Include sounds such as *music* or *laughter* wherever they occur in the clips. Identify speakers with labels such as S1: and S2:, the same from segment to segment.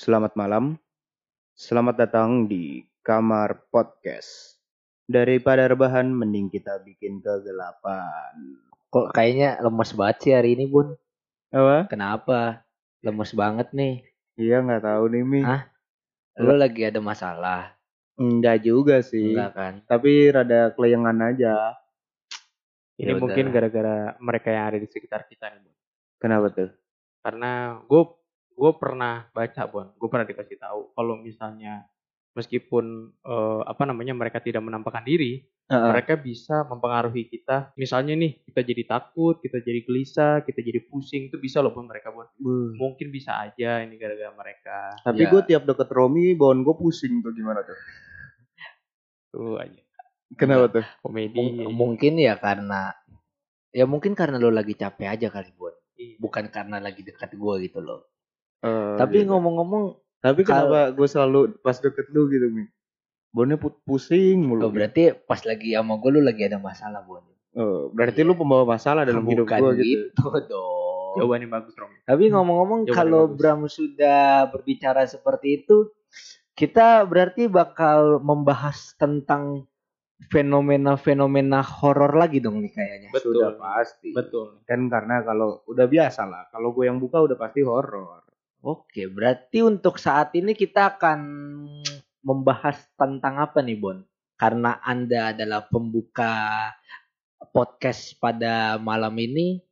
S1: Selamat malam. Selamat datang di kamar podcast. Daripada rebahan, mending kita bikin kegelapan.
S2: Kok kayaknya lemes banget sih hari ini, Bun?
S1: Apa?
S2: Kenapa? Lemes banget nih.
S1: Iya nggak tahu nih Mi.
S2: Ah, Lo lagi ada masalah?
S1: Enggak juga sih.
S2: Enggak kan?
S1: Tapi rada kelayangan aja.
S3: Ini
S2: Ya
S3: mungkin gara-gara mereka yang ada di sekitar kita nih, Bon.
S1: Kenapa tuh?
S3: Karena gue gue pernah baca, Bon. Gue pernah dikasih tahu kalau misalnya meskipun eh, apa namanya mereka tidak menampakkan diri,
S1: Heeh.
S3: mereka bisa mempengaruhi kita. Misalnya nih, kita jadi takut, kita jadi gelisah, kita jadi pusing, itu bisa loh Bon mereka, Bon.
S1: Buh.
S3: Mungkin bisa aja ini gara-gara mereka.
S1: Tapi
S2: Ya.
S1: gue tiap deket Romi, bawaan gue pusing tuh gimana tuh?
S3: Tuh aja.
S1: Kenapa tuh?
S3: Komedi.
S2: Mung- mungkin ya karena ya mungkin karena lo lagi capek aja kali, Bun.
S3: Iya.
S2: Bukan karena lagi dekat gua gitu loh.
S1: Eh,
S2: Tapi
S1: gitu.
S2: ngomong-ngomong,
S1: Tapi
S2: kal-
S1: kenapa gue selalu pas deket lu gitu Mi? Bonnya pu- pusing mulu.
S2: oh, berarti pas lagi sama gua lu lagi ada masalah, Bun.
S1: Oh, berarti lu pembawa masalah dalam hidup
S2: Bukan
S1: gue gitu.
S2: gitu dong.
S3: Jawabannya bagus, Rom.
S2: Tapi ngomong-ngomong kalau
S3: bagus.
S2: Bram sudah berbicara seperti itu, kita berarti bakal membahas tentang fenomena-fenomena horor lagi dong nih kayaknya.
S3: Betul.
S1: Sudah pasti.
S3: Betul.
S1: Kan karena kalau udah biasa lah, kalau gue yang buka udah pasti horor.
S2: Oke, berarti untuk saat ini kita akan membahas tentang apa nih, Bon? Karena Anda adalah pembuka podcast pada malam ini,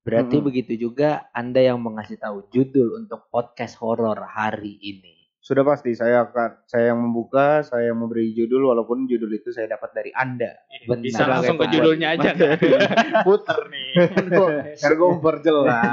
S2: berarti
S1: Mm-mm.
S2: begitu juga Anda yang mengasih tahu judul untuk podcast horor hari ini.
S1: Sudah pasti saya akan saya yang membuka, saya yang memberi judul walaupun judul itu saya dapat dari Anda.
S2: Benar.
S3: Bisa langsung ke judulnya aja kan. *laughs* Puter nih. *laughs*
S1: Karena gue memperjelas.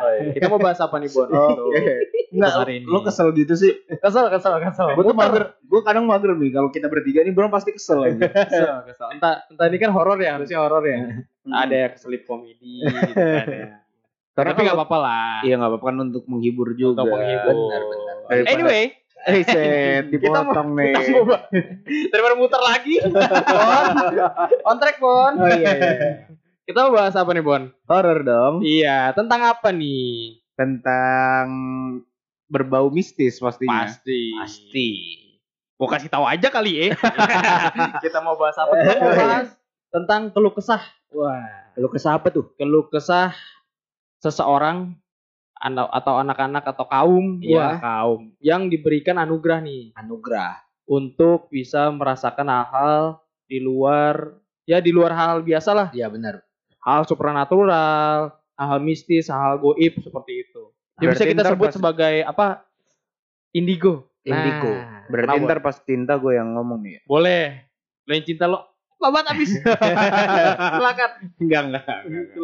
S3: Iya. Kita mau bahas apa nih, Bon?
S1: Oke. Enggak,
S3: ini.
S1: lo kesel gitu sih.
S3: Kesel, kesel, kesel.
S1: Gue tuh mager, gue kadang mager nih kalau kita bertiga nih belum pasti kesel aja. *laughs*
S3: Kesel, kesel. Entah, entah ini kan horor ya, harusnya horor ya. Ada yang keselip komedi gitu kan ya. *laughs*
S1: Karena
S3: Tapi nggak apa-apa lah.
S1: Iya nggak apa-apa kan untuk menghibur juga.
S3: Untuk menghibur.
S2: Benar, benar.
S1: Daripada-
S3: Anyway,
S1: Eh, set, *laughs* dipotong nih.
S3: kita mau bahas- daripada muter lagi. Bon. On track, Bon.
S1: Oh iya, iya.
S3: Kita mau bahas apa nih, Bon?
S1: Horor dong.
S3: Iya, tentang apa nih?
S1: Tentang berbau mistis pastinya.
S3: Pasti.
S2: Pasti.
S3: Mau kasih tahu aja kali ya. *laughs* Kita mau bahas apa? Kita mau bahas tentang keluh kesah. Wah,
S2: Lu kesah apa tuh?
S3: keluh kesah seseorang atau anak-anak atau kaum,
S2: Iya.
S3: wah kaum yang diberikan anugerah nih
S2: Anugerah.
S3: untuk bisa merasakan hal-hal di luar ya di luar hal biasa lah,
S2: Iya benar.
S3: Hal supranatural, hal mistis, hal goib seperti itu. Ya bisa
S1: Berarti
S3: kita
S1: ntar
S3: sebut
S1: pas-
S3: sebagai apa? Indigo.
S2: Indigo.
S3: Nah,
S1: Berarti
S3: kenapa?
S1: ntar pas cinta gue yang ngomong nih. ya?
S3: Boleh. Lo yang cinta lo. Babat abis. *laughs* Silakan.
S1: Enggak, enggak.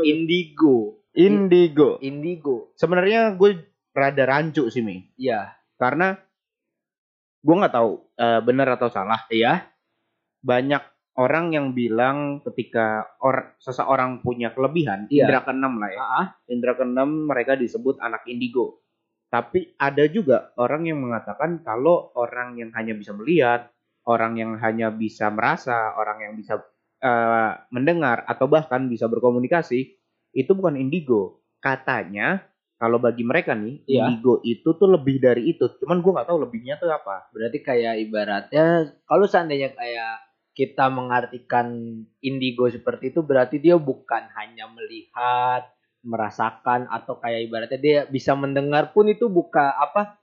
S2: Indigo.
S1: Indigo.
S2: Indigo.
S1: Sebenarnya gue rada rancu sih, Mi.
S2: Iya.
S1: Karena gue nggak tahu eh, benar atau salah.
S2: Iya.
S1: Banyak orang yang bilang ketika or seseorang punya kelebihan,
S2: Iya.
S1: indra keenam lah ya.
S2: Ah,
S1: Indra keenam mereka disebut anak indigo. Tapi ada juga orang yang mengatakan kalau orang yang hanya bisa melihat, orang yang hanya bisa merasa, orang yang bisa eh, mendengar atau bahkan bisa berkomunikasi, itu bukan indigo. Katanya kalau bagi mereka nih,
S2: Iya.
S1: indigo itu tuh lebih dari itu. Cuman gue nggak tahu lebihnya tuh apa.
S2: berarti kayak ibaratnya kalau seandainya kayak kita mengartikan indigo seperti itu berarti dia bukan hanya melihat, merasakan atau kayak ibaratnya dia bisa mendengar pun itu buka apa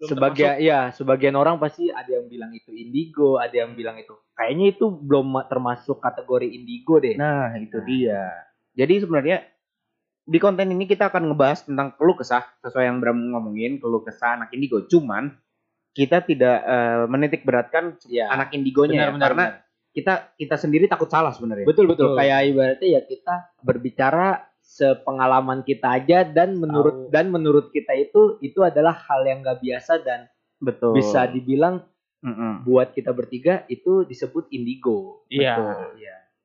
S3: Belum
S2: sebagai ya sebagian orang pasti ada yang bilang itu indigo, ada yang bilang itu kayaknya itu belum ma- termasuk kategori indigo deh.
S1: Nah, itu
S2: Nah.
S1: dia. Jadi sebenarnya di konten ini kita akan ngebahas tentang keluh kesah sesuai yang Bram ngomongin keluh kesah anak indigo. Cuman kita tidak eh, menitik beratkan
S2: Ya.
S1: anak indigonya ya,
S2: Benar, benar,
S1: karena kita kita sendiri takut salah sebenarnya.
S2: Betul betul.
S3: Betul.
S2: Kayak ibaratnya ya kita berbicara sepengalaman kita aja dan menurut
S3: Tahu.
S2: dan menurut kita itu itu adalah hal yang gak biasa dan
S1: Betul.
S2: bisa dibilang
S1: Mm-mm.
S2: buat kita bertiga itu disebut indigo.
S3: Iya.
S1: Betul.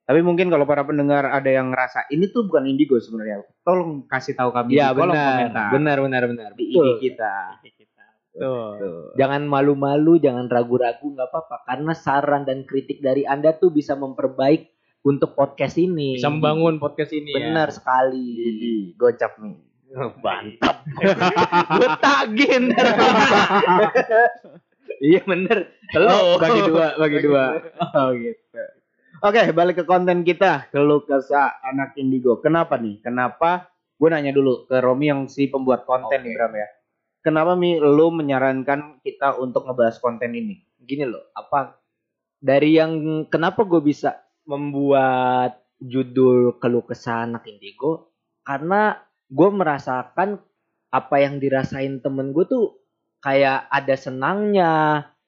S1: Tapi mungkin kalau para pendengar ada yang ngerasa ini tuh bukan indigo sebenarnya, tolong kasih tahu kami
S2: Iya
S1: di kolom
S2: benar.
S1: komentar
S2: Benar benar benar.
S1: di. IG kita.
S3: Tuh.
S1: Tuh.
S2: Jangan malu-malu, jangan ragu-ragu nggak apa-apa karena saran dan kritik dari Anda tuh bisa memperbaik untuk podcast ini.
S3: Bisa membangun podcast ini ya.
S2: Benar sekali.
S1: Jadi gocap nih.
S2: Mantap. gue tagih ntar. iya bener.
S1: Oh,
S2: Lo
S1: bagi dua, bagi dua. *laughs* Oh gitu. Oke, balik ke konten kita. Keluh kesah anak indigo. Kenapa nih? Kenapa? Gue nanya dulu ke Romi yang si pembuat konten
S2: Oke.
S1: nih Bram ya. Kenapa Mi lu menyarankan kita untuk ngebahas konten ini?
S2: Gini loh, apa dari yang kenapa gue bisa membuat judul keluh kesah anak indigo karena gue merasakan apa yang dirasain temen gue tuh kayak ada senangnya,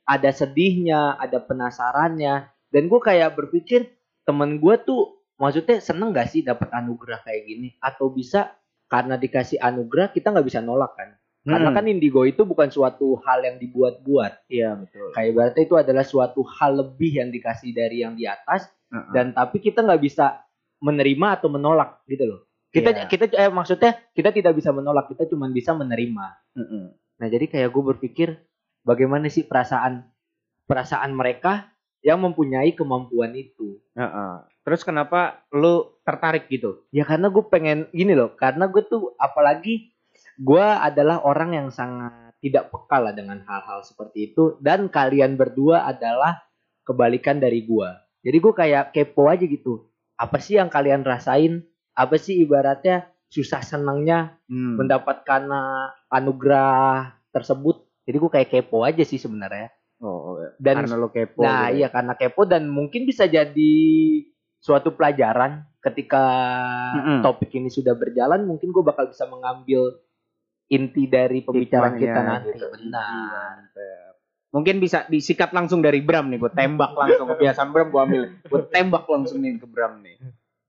S2: ada sedihnya, ada penasarannya, dan gue kayak berpikir temen gue tuh maksudnya seneng gak sih dapat anugerah kayak gini atau bisa karena dikasih anugerah kita nggak bisa nolak kan? Karena
S1: Hmm.
S2: kan indigo itu bukan suatu hal yang dibuat-buat.
S1: iya betul.
S2: Kayak ibaratnya itu adalah suatu hal lebih yang dikasih dari yang di atas
S1: Heeh.
S2: dan tapi kita nggak bisa menerima atau menolak gitu loh. Kita
S1: Iya.
S2: kita eh, maksudnya kita tidak bisa menolak, kita cuma bisa menerima.
S1: Heeh.
S2: Nah, jadi kayak gue berpikir bagaimana sih perasaan perasaan mereka yang mempunyai kemampuan itu.
S1: Heeh. Terus kenapa lu tertarik gitu?
S2: Ya karena gue pengen gini loh, karena gue tuh apalagi gue adalah orang yang sangat tidak peka lah dengan hal-hal seperti itu dan kalian berdua adalah kebalikan dari gue. Jadi gue kayak kepo aja gitu. Apa sih yang kalian rasain? Apa sih ibaratnya susah senangnya
S1: Hmm.
S2: mendapatkan uh, anugerah tersebut? Jadi gue kayak kepo aja sih sebenarnya.
S1: Oh,
S2: Dan
S1: karena lu kepo.
S2: Nah,
S1: gitu ya.
S2: iya karena kepo dan mungkin bisa jadi suatu pelajaran ketika
S1: Mm-mm.
S2: topik ini sudah berjalan, mungkin gue bakal bisa mengambil inti dari pembicaraan
S1: Hikmahnya
S2: kita nanti.
S1: gitu.
S2: Benar.
S1: Mungkin bisa disikat langsung dari Bram nih, gue tembak langsung kebiasaan Bram gue ambil, gue tembak langsung nih ke Bram nih.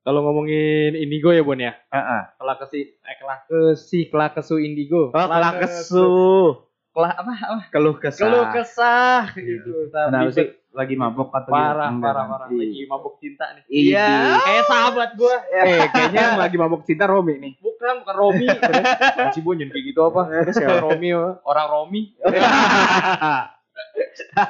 S3: Kalau ngomongin indigo ya Bon ya.
S1: Heeh.
S3: Kelah kesi eh kelah kesi kelah kesu indigo.
S1: Oh, kelah
S3: Kelah apa? apa?
S1: keluh kesah.
S3: Keluh kesah gitu.
S1: Kenapa
S3: Tapi
S1: sih lagi mabok atau
S3: Parah,
S1: Enggak
S3: parah, parah.
S1: Iya.
S3: Lagi mabuk cinta nih.
S1: Iya.
S3: Kayak sahabat gua.
S1: Eh, kayaknya yang lagi mabok cinta Romi nih.
S3: Bukan, bukan Romi. *laughs* Bon jangan kayak gitu apa?
S1: Ya?
S3: Romi orang Romi. *laughs*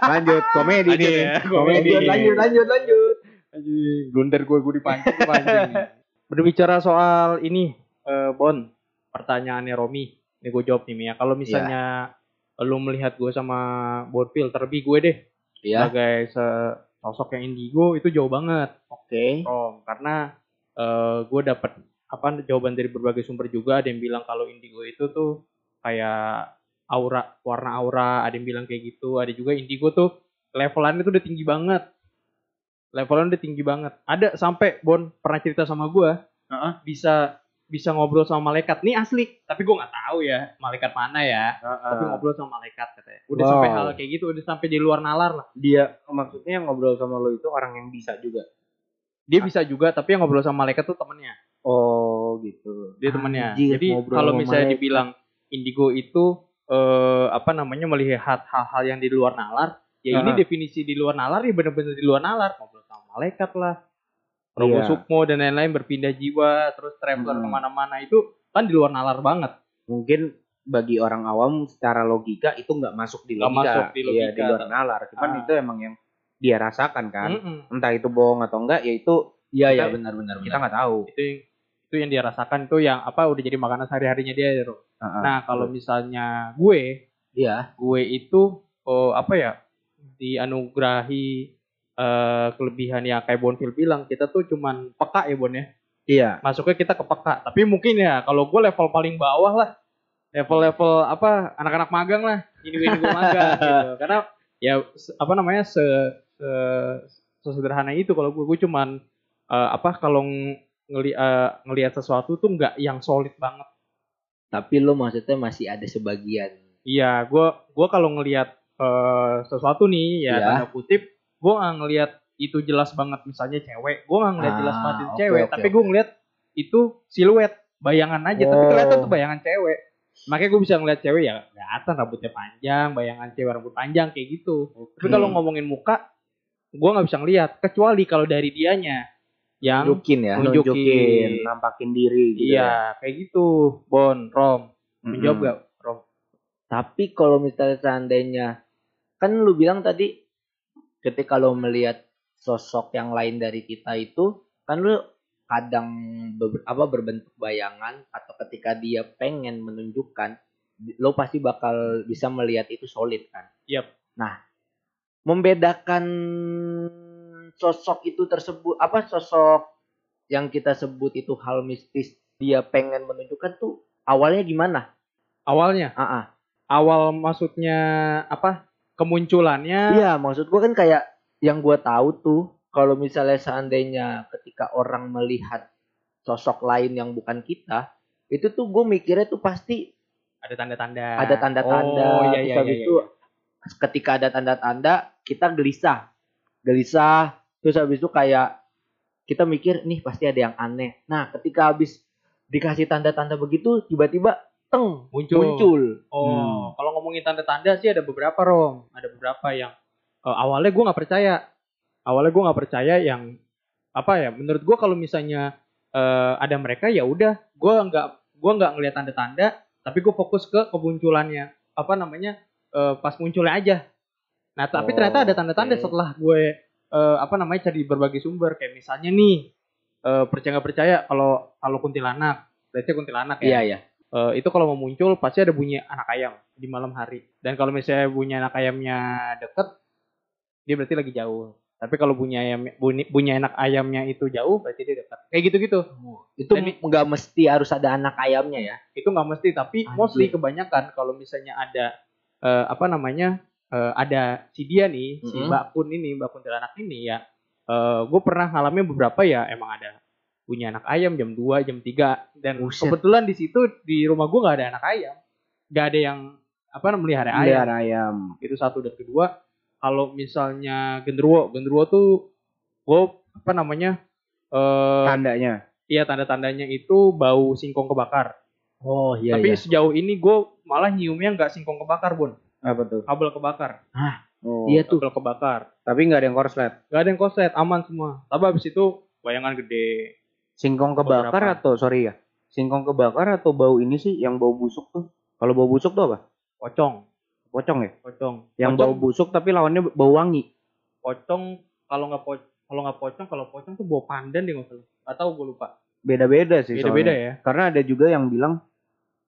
S1: Lanjut komedi
S3: Lanjut
S1: nih.
S3: ya,
S1: Komedi.
S2: Lanjut, lanjut, lanjut.
S3: Anjing, blunder gue gue dipancing, pancing. *laughs* Berbicara soal ini, eh, Bon, pertanyaannya Romi. Ini gue jawab nih Mia. Kalau misalnya lu melihat gue sama Bonfil, terlebih gue deh
S2: Iya.
S3: sebagai se- sosok yang indigo itu jauh banget,
S2: Oke.
S3: Om. Karena eh, gue dapat apa jawaban dari berbagai sumber juga. Ada yang bilang kalau indigo itu tuh kayak aura, warna aura. Ada yang bilang kayak gitu. Ada juga indigo tuh levelannya tuh udah tinggi banget levelnya udah tinggi banget. Ada sampai Bon pernah cerita sama gua,
S1: Heeh.
S3: bisa bisa ngobrol sama malaikat. Nih asli, tapi gua nggak tahu ya malaikat mana ya. Tapi ngobrol sama malaikat katanya. Udah
S1: Wow.
S3: sampai hal kayak gitu, udah sampai di luar nalar lah.
S1: Dia maksudnya yang ngobrol sama lo itu orang yang bisa juga.
S3: Dia bisa juga, tapi yang ngobrol sama malaikat tuh temennya.
S1: Oh, gitu.
S3: Dia temennya.
S1: Anjir,
S3: Jadi kalau misalnya
S1: malaikat.
S3: dibilang indigo itu eh apa namanya melihat hal-hal yang di luar nalar, ya ini
S1: Aha.
S3: definisi di luar nalar ya bener-bener di luar nalar. Ngobrol sama malaikat lah. Robo
S1: Iya.
S3: Sukmo dan lain-lain berpindah jiwa, terus traveler
S1: Hmm.
S3: ke mana-mana itu kan di luar nalar banget.
S1: mungkin bagi orang awam secara logika itu nggak masuk di logika,
S3: masuk di
S1: Iya,
S3: logika.
S1: di luar nalar. Cuman
S3: Ah.
S1: itu emang yang dia rasakan kan.
S3: Mm-mm.
S1: Entah itu bohong atau enggak, ya itu
S2: Iya, iya
S1: Kita-
S2: benar benar
S1: kita
S2: benar.
S1: nggak tahu.
S3: Itu yang itu yang dia rasakan itu yang apa udah jadi makanan sehari-harinya dia. Ro.
S1: Heeh.
S3: Nah kalau misalnya gue,
S2: Iya.
S3: gue itu oh, apa ya dianugerahi eh, kelebihan yang kayak Bonfil bilang kita tuh cuman peka ya Bon ya.
S1: iya.
S3: Masuknya kita ke peka. Tapi mungkin ya kalau gue level paling bawah lah, level-level apa anak-anak magang lah, ini ini gue magang *laughs* gitu. Karena ya apa namanya se, se sesederhana itu kalau gue gue cuman eh, apa kalau ng- ngeli, eh, ngelihat sesuatu tuh nggak yang solid banget.
S2: Tapi lo maksudnya masih ada sebagian.
S3: Iya, gue gua kalau ngelihat eh, sesuatu nih ya
S2: Iya.
S3: tanda kutip, gue nggak ngelihat itu jelas banget misalnya cewek, gue nggak ngelihat jelas
S2: Ah,
S3: banget itu
S2: oke,
S3: cewek,
S2: oke,
S3: tapi gue ngelihat itu siluet, bayangan aja, tapi
S2: Oh.
S3: kelihatan tuh bayangan cewek. Makanya gue bisa ngelihat cewek ya kelihatan rambutnya panjang, bayangan cewek rambut panjang kayak gitu. Tapi kalau ngomongin muka, gue nggak bisa ngelihat, kecuali kalau dari dianya yang
S2: Nunjukin ya.
S3: Nunjukin.
S1: Nunjukin, nampakin diri gitu. ya.
S3: iya kayak gitu, Bon, Rom, menjawab gak, Rom?
S2: Tapi kalau misalnya seandainya kan lu bilang tadi ketika lo melihat sosok yang lain dari kita itu kan lu kadang ber- apa berbentuk bayangan atau ketika dia pengen menunjukkan lo pasti bakal bisa melihat itu solid kan.
S3: Yap.
S2: Nah, membedakan sosok itu tersebut apa sosok yang kita sebut itu hal mistis dia pengen menunjukkan tuh awalnya gimana?
S3: Awalnya,
S2: Ah, ah.
S3: awal maksudnya apa? Kemunculannya.
S2: Iya, maksud gua kan kayak yang gua tahu tuh kalau misalnya seandainya ketika orang melihat sosok lain yang bukan kita, itu tuh gue mikirnya tuh pasti
S3: Ada tanda-tanda.
S2: ada tanda-tanda.
S3: Oh, iya, iya,
S2: habis
S3: iya,
S2: itu
S3: iya.
S2: ketika ada tanda-tanda kita gelisah, gelisah. Terus habis itu kayak kita mikir nih pasti ada yang aneh. Nah, ketika habis dikasih tanda-tanda begitu, tiba-tiba teng
S3: Muncul.
S2: muncul.
S3: Oh,
S2: Hmm.
S3: kalau ngomongin tanda-tanda sih ada beberapa rom, ada beberapa yang eh, awalnya gue nggak percaya, awalnya gue nggak percaya yang apa ya? Menurut gue kalau misalnya eh, ada mereka ya udah, gue nggak gue nggak ngeliat tanda-tanda, tapi gue fokus ke kemunculannya, apa namanya eh, pas munculnya aja. Nah, tapi
S2: Oh,
S3: ternyata ada tanda-tanda
S2: oke.
S3: setelah gue eh, apa namanya cari berbagai sumber, kayak misalnya nih eh, percaya nggak percaya kalau kalau kuntilanak, berarti kuntilanak ya.
S2: Iya, iya.
S3: Eh, itu kalau mau muncul pasti ada bunyi anak ayam di malam hari. Dan kalau misalnya bunyi anak ayamnya deket, dia berarti lagi jauh. Tapi kalau bunyi ayam bunyi, bunyi anak ayamnya itu jauh, berarti dia dekat. Kayak gitu-gitu.
S2: Itu
S3: Dan i-
S2: nggak mesti harus ada anak ayamnya ya.
S3: Itu nggak mesti, tapi
S2: Anjir.
S3: mostly kebanyakan kalau misalnya ada eh, apa namanya eh, ada si dia nih, si
S2: Mhm.
S3: Mbak Kun ini, Mbak Kuntilanak ini ya. gue pernah ngalamin beberapa ya emang ada bunyi anak ayam jam 2, jam 3 dan
S2: Buset.
S3: kebetulan di situ di rumah gue nggak ada anak ayam. nggak ada yang apa namanya melihara ayam.
S1: Melihara ayam.
S3: itu satu dan kedua kalau misalnya genderuwo genderuwo tuh gue apa namanya eh
S1: Tandanya.
S3: iya tanda-tandanya itu bau singkong kebakar
S2: Oh iya
S3: tapi sejauh ini gue malah nyiumnya nggak singkong kebakar bun
S1: Apa tuh?
S3: kabel kebakar
S1: Oh,
S2: Iya tuh.
S3: kabel kebakar
S1: Tapi nggak ada yang korslet.
S3: nggak ada yang koset aman semua tapi habis itu bayangan gede
S1: Singkong kebakar
S3: Beberapa.
S1: atau sorry ya? Singkong kebakar atau bau ini sih yang bau busuk tuh? Kalau bau busuk tuh apa?
S3: pocong
S1: Pocong ya?
S3: pocong
S1: Yang
S3: pocong,
S1: bau busuk tapi lawannya bau wangi.
S3: pocong kalau nggak po kalau nggak pocong kalau pocong tuh bau pandan deh nggak salah atau gue lupa
S1: Beda-beda sih.
S3: beda-beda ya
S1: Karena ada juga yang bilang,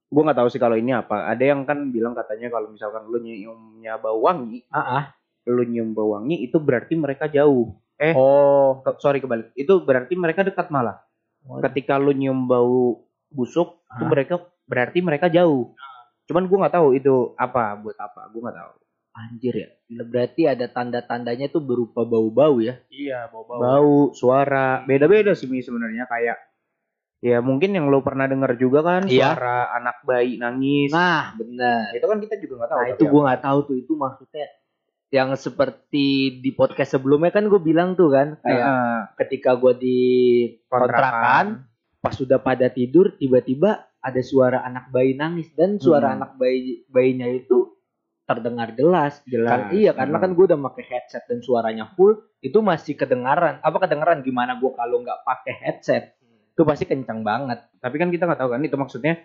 S1: gue nggak tahu sih kalau ini apa. Ada yang kan bilang katanya kalau misalkan lu nyiumnya bau wangi,
S2: Ah, ah.
S1: lu nyium bau wangi itu berarti mereka jauh. Eh,
S2: Oh.
S1: ke- sorry kebalik. Itu berarti mereka dekat malah. Ketika lu nyium bau busuk, itu
S2: Hah?
S1: mereka berarti mereka jauh. Cuman gue nggak tahu itu apa buat apa. Gue nggak tahu.
S2: Anjir ya. Berarti ada tanda-tandanya tuh berupa bau-bau ya.
S3: iya bau bau
S1: Bau, suara, beda-beda sih sebenarnya kayak ya mungkin yang lo pernah dengar juga kan
S2: Iya.
S1: suara anak bayi nangis.
S2: Nah, benar.
S1: itu kan kita juga nggak tahu.
S2: Nah, itu
S1: apa.
S2: gua nggak tahu tuh itu maksudnya yang seperti di podcast sebelumnya kan gue bilang tuh kan kayak
S1: Heeh,
S2: ketika gua di kontrakan pas sudah pada tidur tiba-tiba ada suara anak bayi nangis dan suara
S1: Hmm.
S2: anak bayi bayinya itu terdengar jelas.
S1: jelas.
S2: Kan- iya karena
S1: Hmm.
S2: kan gue udah pakai headset dan suaranya full itu masih kedengaran. Apa kedengaran gimana gua kalau nggak pakai headset itu pasti kencang banget.
S1: Tapi kan kita nggak tahu kan itu maksudnya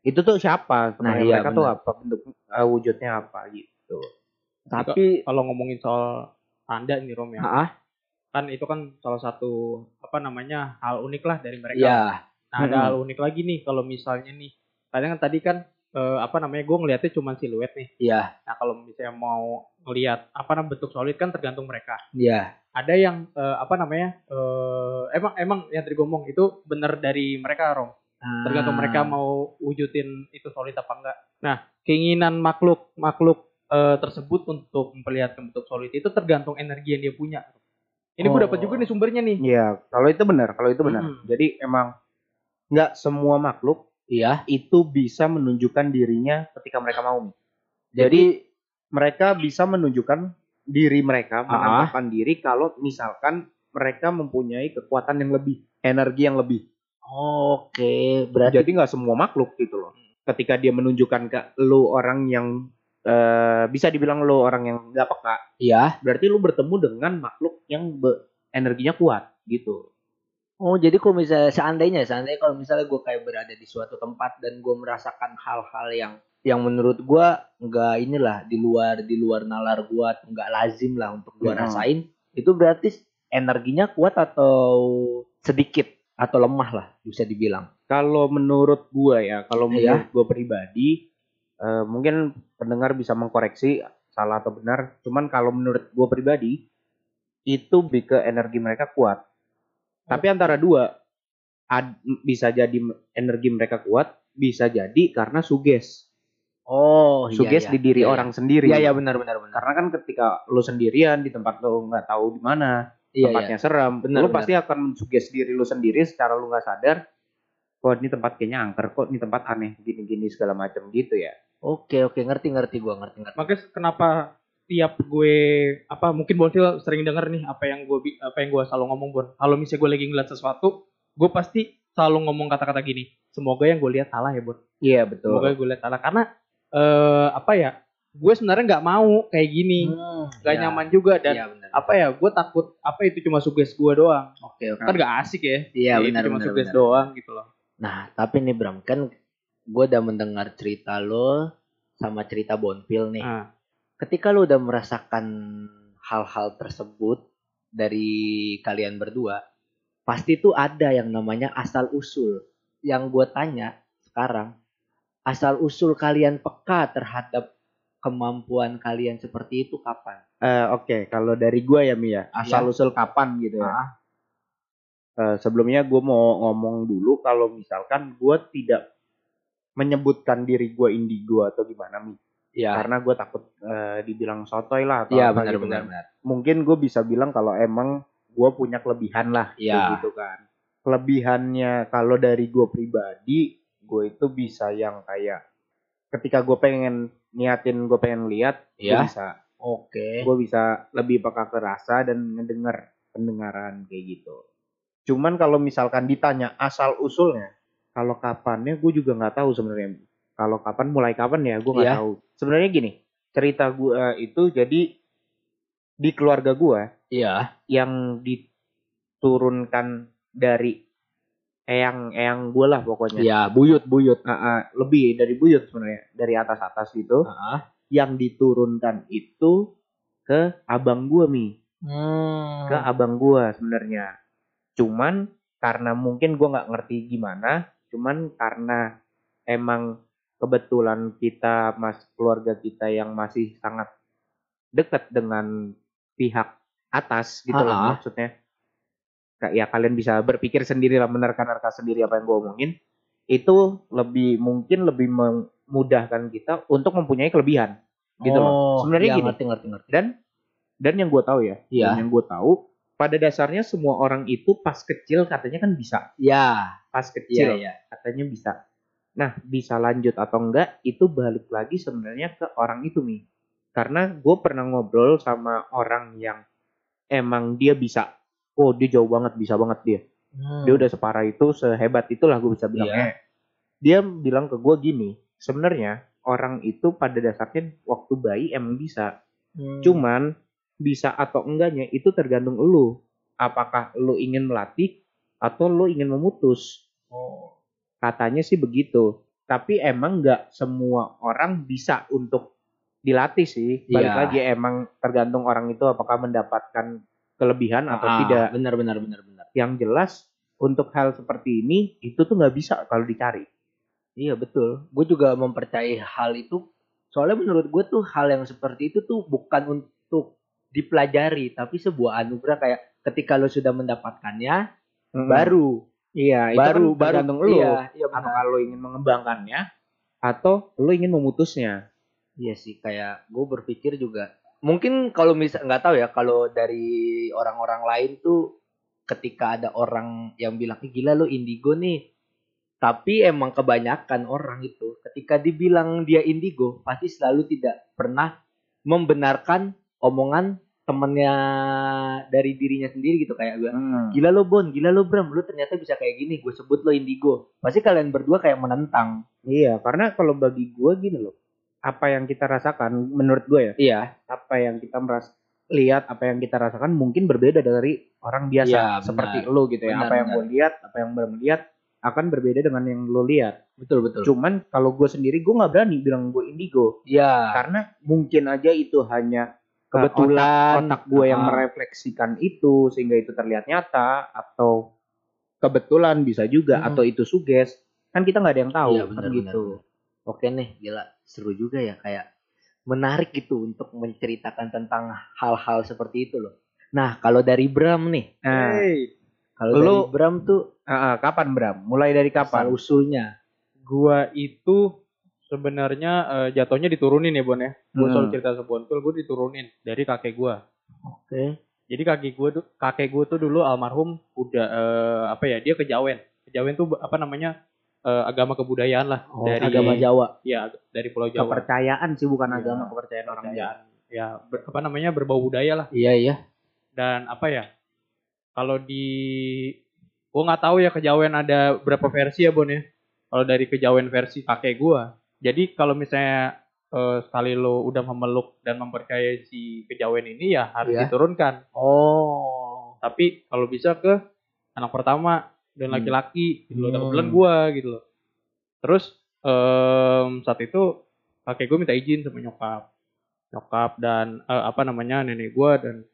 S1: itu tuh siapa?
S2: Nah, iya,
S1: mereka tuh
S2: benar.
S1: apa bentuk eh, wujudnya apa gitu.
S2: Tapi
S3: kalau ngomongin soal tanda nih Rom ya
S2: ah
S3: kan itu kan salah satu apa namanya hal unik lah dari mereka.
S2: ya
S3: Nah ada
S1: Mm-mm.
S3: hal unik lagi nih kalau misalnya nih kadang kan tadi kan eh, apa namanya gue ngelihatnya cuma siluet nih.
S2: ya
S3: Nah kalau misalnya mau ngelihat apa namanya bentuk solid kan tergantung mereka.
S2: ya
S3: Ada yang eh, apa namanya eh, emang emang yang tadi ngomong itu bener dari mereka Rom. Tergantung
S2: Ah.
S3: mereka mau wujudin itu solid apa enggak. Nah keinginan makhluk makhluk eh, tersebut untuk memperlihatkan bentuk solid itu tergantung energi yang dia punya. Ini gue
S2: Oh.
S3: dapat juga nih sumbernya nih.
S1: Iya, kalau itu benar, kalau itu benar.
S3: Mm-mm.
S1: Jadi emang nggak semua makhluk
S2: Iya.
S1: itu bisa menunjukkan dirinya ketika mereka mau.
S2: Jadi
S1: Jadi mereka bisa menunjukkan diri mereka,
S2: Ah.
S1: menampakkan diri kalau misalkan mereka mempunyai kekuatan yang lebih, energi yang lebih.
S2: oke, berarti
S1: Jadi nggak semua makhluk gitu loh. Ketika dia menunjukkan ke lu orang yang eh, bisa dibilang lu orang yang nggak peka,
S2: ya.
S1: berarti lu bertemu dengan makhluk yang be- energinya kuat gitu.
S2: Oh, jadi kalau misalnya seandainya, seandainya kalau misalnya gue kayak berada di suatu tempat dan gue merasakan hal-hal yang yang menurut gue nggak inilah di luar di luar nalar gue nggak lazim lah untuk gue
S1: Mhm.
S2: rasain, itu berarti energinya kuat atau sedikit? atau lemah lah bisa dibilang.
S1: Kalau menurut gua ya, kalau
S2: Iya.
S1: menurut gua pribadi, eh, mungkin pendengar bisa mengkoreksi salah atau benar. Cuman kalau menurut gua pribadi, itu lebih ke energi mereka kuat. Tapi antara dua, ad- bisa jadi energi mereka kuat, bisa jadi karena suges.
S2: Oh,
S1: Suges di diri orang sendiri.
S2: Iya, iya benar benar benar.
S1: Karena kan ketika lu sendirian di tempat lu nggak tahu di mana,
S2: Iya, iya.
S1: tempatnya serem,
S2: Benar,
S1: lu
S2: benar.
S1: pasti akan mensuges diri lu sendiri secara lu nggak sadar. Kok ini tempat kayaknya angker, kok ini tempat aneh, gini-gini segala macam gitu ya.
S2: Oke, oke, ngerti ngerti gua, ngerti ngerti.
S3: Makanya kenapa tiap gue apa mungkin Bonfil sering denger nih apa yang gue apa yang gue selalu ngomong Bon. Kalau misalnya gue lagi ngeliat sesuatu, gue pasti selalu ngomong kata-kata gini. Semoga yang gue lihat salah ya Bon.
S1: Iya betul.
S3: Semoga gue lihat salah karena eh apa ya? Gue sebenarnya nggak mau kayak gini, nggak
S2: Iya.
S3: nyaman juga dan
S2: Iya, benar.
S3: apa ya? Gue takut apa itu cuma suges gue doang.
S2: Oke, oke.
S3: Kan gak asik ya.
S2: Iya,
S3: Ya,
S2: benar
S3: cuma suges doang gitu loh.
S2: Nah, tapi nih Bram, kan gue udah mendengar cerita lo sama cerita Bonfil nih.
S3: Nah,
S2: Ketika lo udah merasakan hal-hal tersebut dari kalian berdua, pasti tuh ada yang namanya asal usul. Yang gue tanya sekarang, asal usul kalian peka terhadap kemampuan kalian seperti itu kapan?
S1: Eh, Oke, kalau dari gua ya Mia, asal usul kapan gitu ya.
S2: Ah.
S1: Eh, sebelumnya gue mau ngomong dulu kalau misalkan gua tidak menyebutkan diri gua indigo atau gimana Mi.
S2: Iya,
S1: Karena gue takut eh, dibilang sotoy lah atau
S2: iya
S1: apa
S2: benar
S1: gitu
S2: benar
S1: kan.
S2: benar.
S1: mungkin gue bisa bilang kalau emang gue punya kelebihan lah
S2: Iya.
S1: gitu kan kelebihannya kalau dari gue pribadi gue itu bisa yang kayak ketika gue pengen niatin gue pengen lihat gue
S2: Iya.
S1: bisa
S2: Oke.
S1: gue bisa lebih peka ke rasa dan ngedenger pendengaran kayak gitu cuman kalau misalkan ditanya asal usulnya kalau kapannya gue juga nggak tahu sebenarnya kalau kapan mulai kapan ya gue nggak
S2: Iya.
S1: tahu sebenarnya gini cerita gue itu jadi di keluarga gue
S2: Iya.
S1: yang diturunkan dari eyang eyang gue lah pokoknya
S2: Iya, buyut buyut.
S1: Ah, ah, lebih dari buyut sebenarnya dari atas atas gitu
S2: Heeh.
S1: yang diturunkan itu ke abang gue mi
S2: Hmm.
S1: ke abang gua sebenarnya. Cuman karena mungkin gua nggak ngerti gimana, cuman karena emang kebetulan kita mas keluarga kita yang masih sangat dekat dengan pihak atas gitu loh maksudnya. Kayak ya kalian bisa berpikir sendiri lah menerka-nerka sendiri apa yang gua omongin. Itu lebih mungkin lebih memudahkan kita untuk mempunyai kelebihan gitu loh. Sebenarnya
S2: iya,
S1: gini.
S2: ngerti ngerti ngerti.
S1: Dan dan yang gue tahu ya, dan yang gue tahu pada dasarnya semua orang itu pas kecil katanya kan bisa,
S2: Ya,
S1: pas
S2: iya
S1: kecil
S2: iya.
S1: katanya bisa. Nah bisa lanjut atau enggak itu balik lagi sebenarnya ke orang itu nih. Karena gue pernah ngobrol sama orang yang emang dia bisa, oh dia jauh banget bisa banget dia.
S2: Hmm.
S1: Dia udah separah itu, sehebat itulah gue bisa bilang. Eh, Dia bilang ke gue gini, sebenarnya orang itu pada dasarnya waktu bayi emang bisa,
S2: Hmm.
S1: Cuman bisa atau enggaknya itu tergantung lu. Apakah lu ingin melatih atau lu ingin memutus?
S2: Oh.
S1: Katanya sih begitu. Tapi emang nggak semua orang bisa untuk dilatih sih. Balik
S2: Iya.
S1: lagi emang tergantung orang itu apakah mendapatkan kelebihan atau
S2: Ah,
S1: tidak.
S2: Benar benar benar benar.
S1: Yang jelas untuk hal seperti ini itu tuh nggak bisa kalau dicari.
S2: Iya betul. Gue juga mempercayai hal itu. Soalnya menurut gue tuh hal yang seperti itu tuh bukan untuk dipelajari, tapi sebuah anugerah kayak ketika lo sudah mendapatkannya, baru.
S1: Iya, itu
S2: baru
S1: kan tergantung
S2: baru
S1: lu.
S2: Iya, iya
S1: apakah lu ingin mengembangkannya atau lu ingin memutusnya.
S2: Iya sih kayak gue berpikir juga. Mungkin kalau misal nggak tahu ya kalau dari orang-orang lain tuh ketika ada orang yang bilang "Ih, gila lu indigo nih. Tapi emang kebanyakan orang itu ketika dibilang dia indigo pasti selalu tidak pernah membenarkan omongan temennya dari dirinya sendiri gitu kayak gue
S1: Hmm.
S2: gila lo Bon gila lo Bram lu ternyata bisa kayak gini gue sebut lo indigo pasti kalian berdua kayak menentang
S1: Iya, karena kalau bagi gue gini loh, apa yang kita rasakan, menurut gue ya,
S2: iya
S1: apa yang kita meras lihat, apa yang kita rasakan mungkin berbeda dari orang biasa,
S2: benar.
S1: seperti lo gitu ya.
S2: Benar,
S1: apa yang gue lihat, apa yang belum lihat akan berbeda dengan yang lo lihat.
S2: betul betul
S1: Cuman kalau gue sendiri gue nggak berani bilang gue indigo,
S2: iya
S1: karena mungkin aja itu hanya
S2: kebetulan
S1: otak gue yang merefleksikan itu sehingga itu terlihat nyata atau kebetulan bisa juga
S2: Hmm.
S1: atau itu suges. Kan kita nggak ada yang tahu
S2: Iya,
S1: kan
S2: benar,
S1: gitu.
S2: Oke nih, gila seru juga ya kayak menarik gitu untuk menceritakan tentang hal-hal seperti itu loh. Nah, kalau dari Bram nih,
S1: nah
S3: Hey,
S2: kalau dari Bram tuh
S1: ah, ah, kapan Bram? Mulai dari
S2: asal
S1: kapan
S2: usulnya.
S3: gua itu sebenarnya eh, jatuhnya diturunin ya Bon ya. Gua
S1: Hmm.
S3: soal cerita sebontul gua diturunin dari kakek gua.
S2: Oke.
S3: Jadi kakek gua tuh kakek gua tuh dulu almarhum udah eh, apa ya dia kejawen. Kejawen tuh apa namanya eh, agama kebudayaan lah
S2: Oh,
S3: dari
S2: agama Jawa.
S3: ya dari Pulau Jawa.
S1: kepercayaan sih bukan
S3: Iya,
S1: agama kepercayaan orang Jawa.
S3: Ya ber- apa namanya berbau budaya lah
S2: Iya iya.
S3: dan apa ya kalau di gua nggak tahu ya kejawen ada berapa versi ya Bon ya. Kalau dari kejawen versi kakek gua. Jadi kalau misalnya eh, sekali lo udah memeluk dan mempercayai si kejawen ini ya harus
S2: Iya.
S3: diturunkan.
S2: Oh.
S3: Tapi kalau bisa ke anak pertama dan
S1: Hmm.
S3: laki-laki gitu loh. Dan
S2: Hmm.
S3: kebetulan gua gitu loh. Terus em, saat itu kakek gue minta izin sama nyokap. Nyokap dan eh, apa namanya nenek gua dan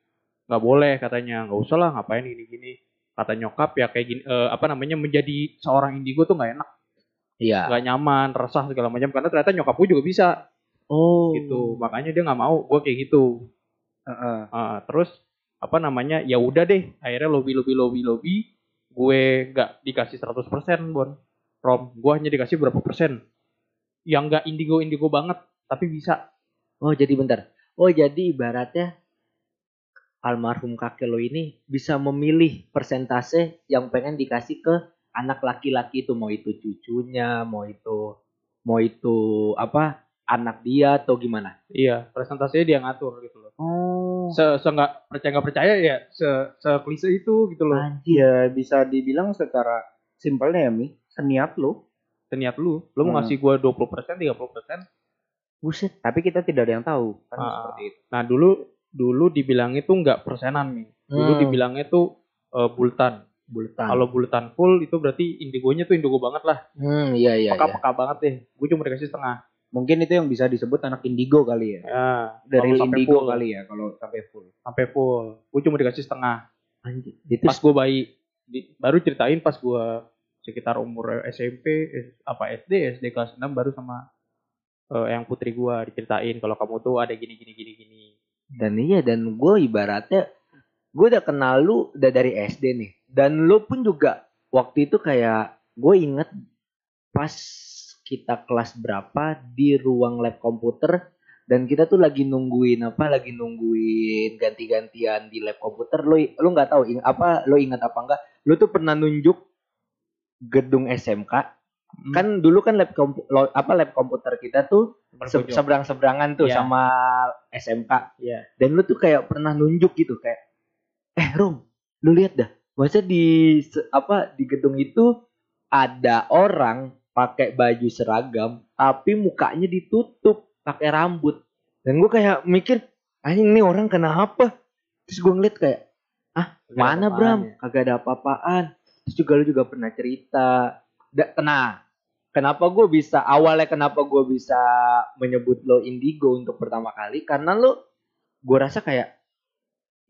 S3: nggak boleh katanya nggak usah lah ngapain gini-gini kata nyokap ya kayak gini eh, apa namanya menjadi seorang indigo tuh nggak enak
S2: Iya.
S3: nggak nyaman resah segala macam karena ternyata nyokap gue juga bisa
S2: Oh.
S3: gitu makanya dia nggak mau gue kayak gitu
S1: Heeh.
S3: Ah, terus apa namanya ya udah deh akhirnya lobby lobby lobby lobby gue nggak dikasih 100% bon rom gue hanya dikasih berapa persen yang nggak indigo indigo banget tapi bisa
S2: Oh, jadi bentar. Oh, jadi ibaratnya almarhum kakek lo ini bisa memilih persentase yang pengen dikasih ke anak laki-laki itu mau itu cucunya, mau itu mau itu apa anak dia atau gimana?
S3: iya presentasinya dia ngatur gitu loh
S2: Oh.
S3: se se nggak percaya nggak percaya ya se se klise itu gitu loh
S2: Anjir.
S1: ya bisa dibilang secara simpelnya ya mi seniat lo
S3: seniat lu lu mau
S1: Hmm.
S3: ngasih gue 20% persen 30% persen
S2: Buset.
S1: tapi kita tidak ada yang tahu kan
S3: Ah.
S1: seperti itu
S3: nah dulu dulu dibilangnya tuh nggak persenan nih dulu
S2: Hmm.
S3: dibilangnya tuh eh, bultan
S2: Bultan.
S3: kalau bultan full itu berarti indigonya tuh indigo banget lah
S2: Hmm, iya iya. iya.
S3: peka-peka banget deh gue cuma dikasih setengah
S1: mungkin itu yang bisa disebut anak indigo kali ya
S3: ya
S1: dari indigo
S3: full,
S1: kali ya kalau sampai full
S3: sampai full gue cuma dikasih setengah
S2: Anjir. Itu
S3: pas gue bayi Di- baru ceritain pas gue sekitar umur SMP S- apa SD SD kelas 6 baru sama eh, yang putri gue diceritain kalau kamu tuh ada gini gini gini gini
S2: Dan iya dan gue ibaratnya gue udah kenal lu udah dari SD nih. Dan lu pun juga waktu itu kayak gue inget pas kita kelas berapa di ruang lab komputer dan kita tuh lagi nungguin apa lagi nungguin ganti-gantian di lab komputer lu lu nggak tahu ing, apa lu ingat apa enggak lu tuh pernah nunjuk gedung SMK
S3: Hmm.
S2: kan dulu kan lab kompu, lo- apa lab komputer kita tuh se- seberang-seberangan tuh
S3: Iya.
S2: sama SMK.
S3: Iya.
S2: Dan lu tuh kayak pernah nunjuk gitu kayak eh Rom, lu lihat dah. Masa di apa di gedung itu ada orang pakai baju seragam tapi mukanya ditutup pakai rambut. Dan gue kayak mikir, anjing nih orang kenapa? Terus gue ngeliat kayak, ah
S3: ada
S2: mana
S3: apa-apaan
S2: Bram?
S3: ya.
S2: Kagak ada apa-apaan. Terus juga lu juga pernah cerita. Da, nah, kenapa gue bisa awalnya kenapa gue bisa menyebut lo indigo untuk pertama kali? Karena lo, gue rasa kayak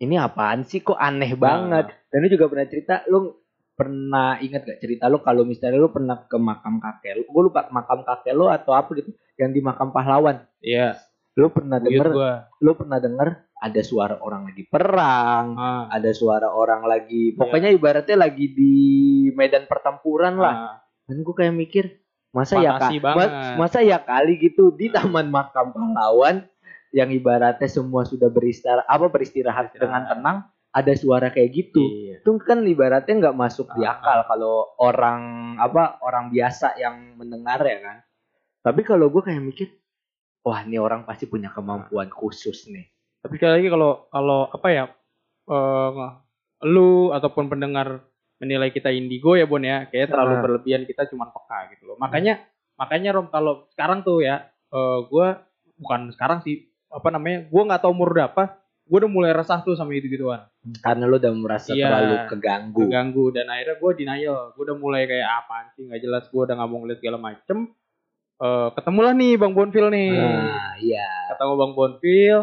S2: ini apaan sih? Kok aneh banget. Dan lu juga pernah cerita, lu pernah ingat gak cerita lu kalau misalnya lu pernah ke makam kakek lu, gue lupa makam kakek lu atau apa gitu, yang di makam pahlawan.
S3: iya.
S2: Lu pernah denger,
S3: gue
S2: lu pernah denger ada suara orang lagi perang,
S3: ah,
S2: ada suara orang lagi, pokoknya ibaratnya lagi di medan pertempuran lah.
S3: ah.
S2: Dan gue kayak mikir, masa ya kak, masa ya kali gitu di taman makam pahlawan yang ibaratnya semua sudah beristirahat apa beristirahat
S3: Beristirahat.
S2: dengan tenang, ada suara kayak gitu.
S3: Iya.
S2: Itu kan ibaratnya nggak masuk di
S3: Ah.
S2: akal kalau orang apa orang biasa yang mendengar ya kan. Tapi kalau gue kayak mikir, wah ini orang pasti punya kemampuan khusus nih.
S3: Tapi sekali lagi kalau kalau apa ya eh lu ataupun pendengar menilai kita indigo ya Bon ya, kayak terlalu
S1: Ah.
S3: berlebihan kita cuman peka gitu loh. Makanya makanya Rom kalau sekarang tuh ya eh gua bukan sekarang sih apa namanya? Gua nggak tahu umur berapa, gua udah mulai resah tuh sama itu gituan.
S2: Karena lu udah merasa
S3: Iya.
S2: terlalu keganggu.
S3: Keganggu dan akhirnya gua denial. Gua udah mulai kayak apaan sih nggak jelas, gua udah nggak mau ngeliat segala macem. Eh ketemulah nih Bang Bonfil nih.
S2: Nah, iya.
S3: ketemu Bang Bonfil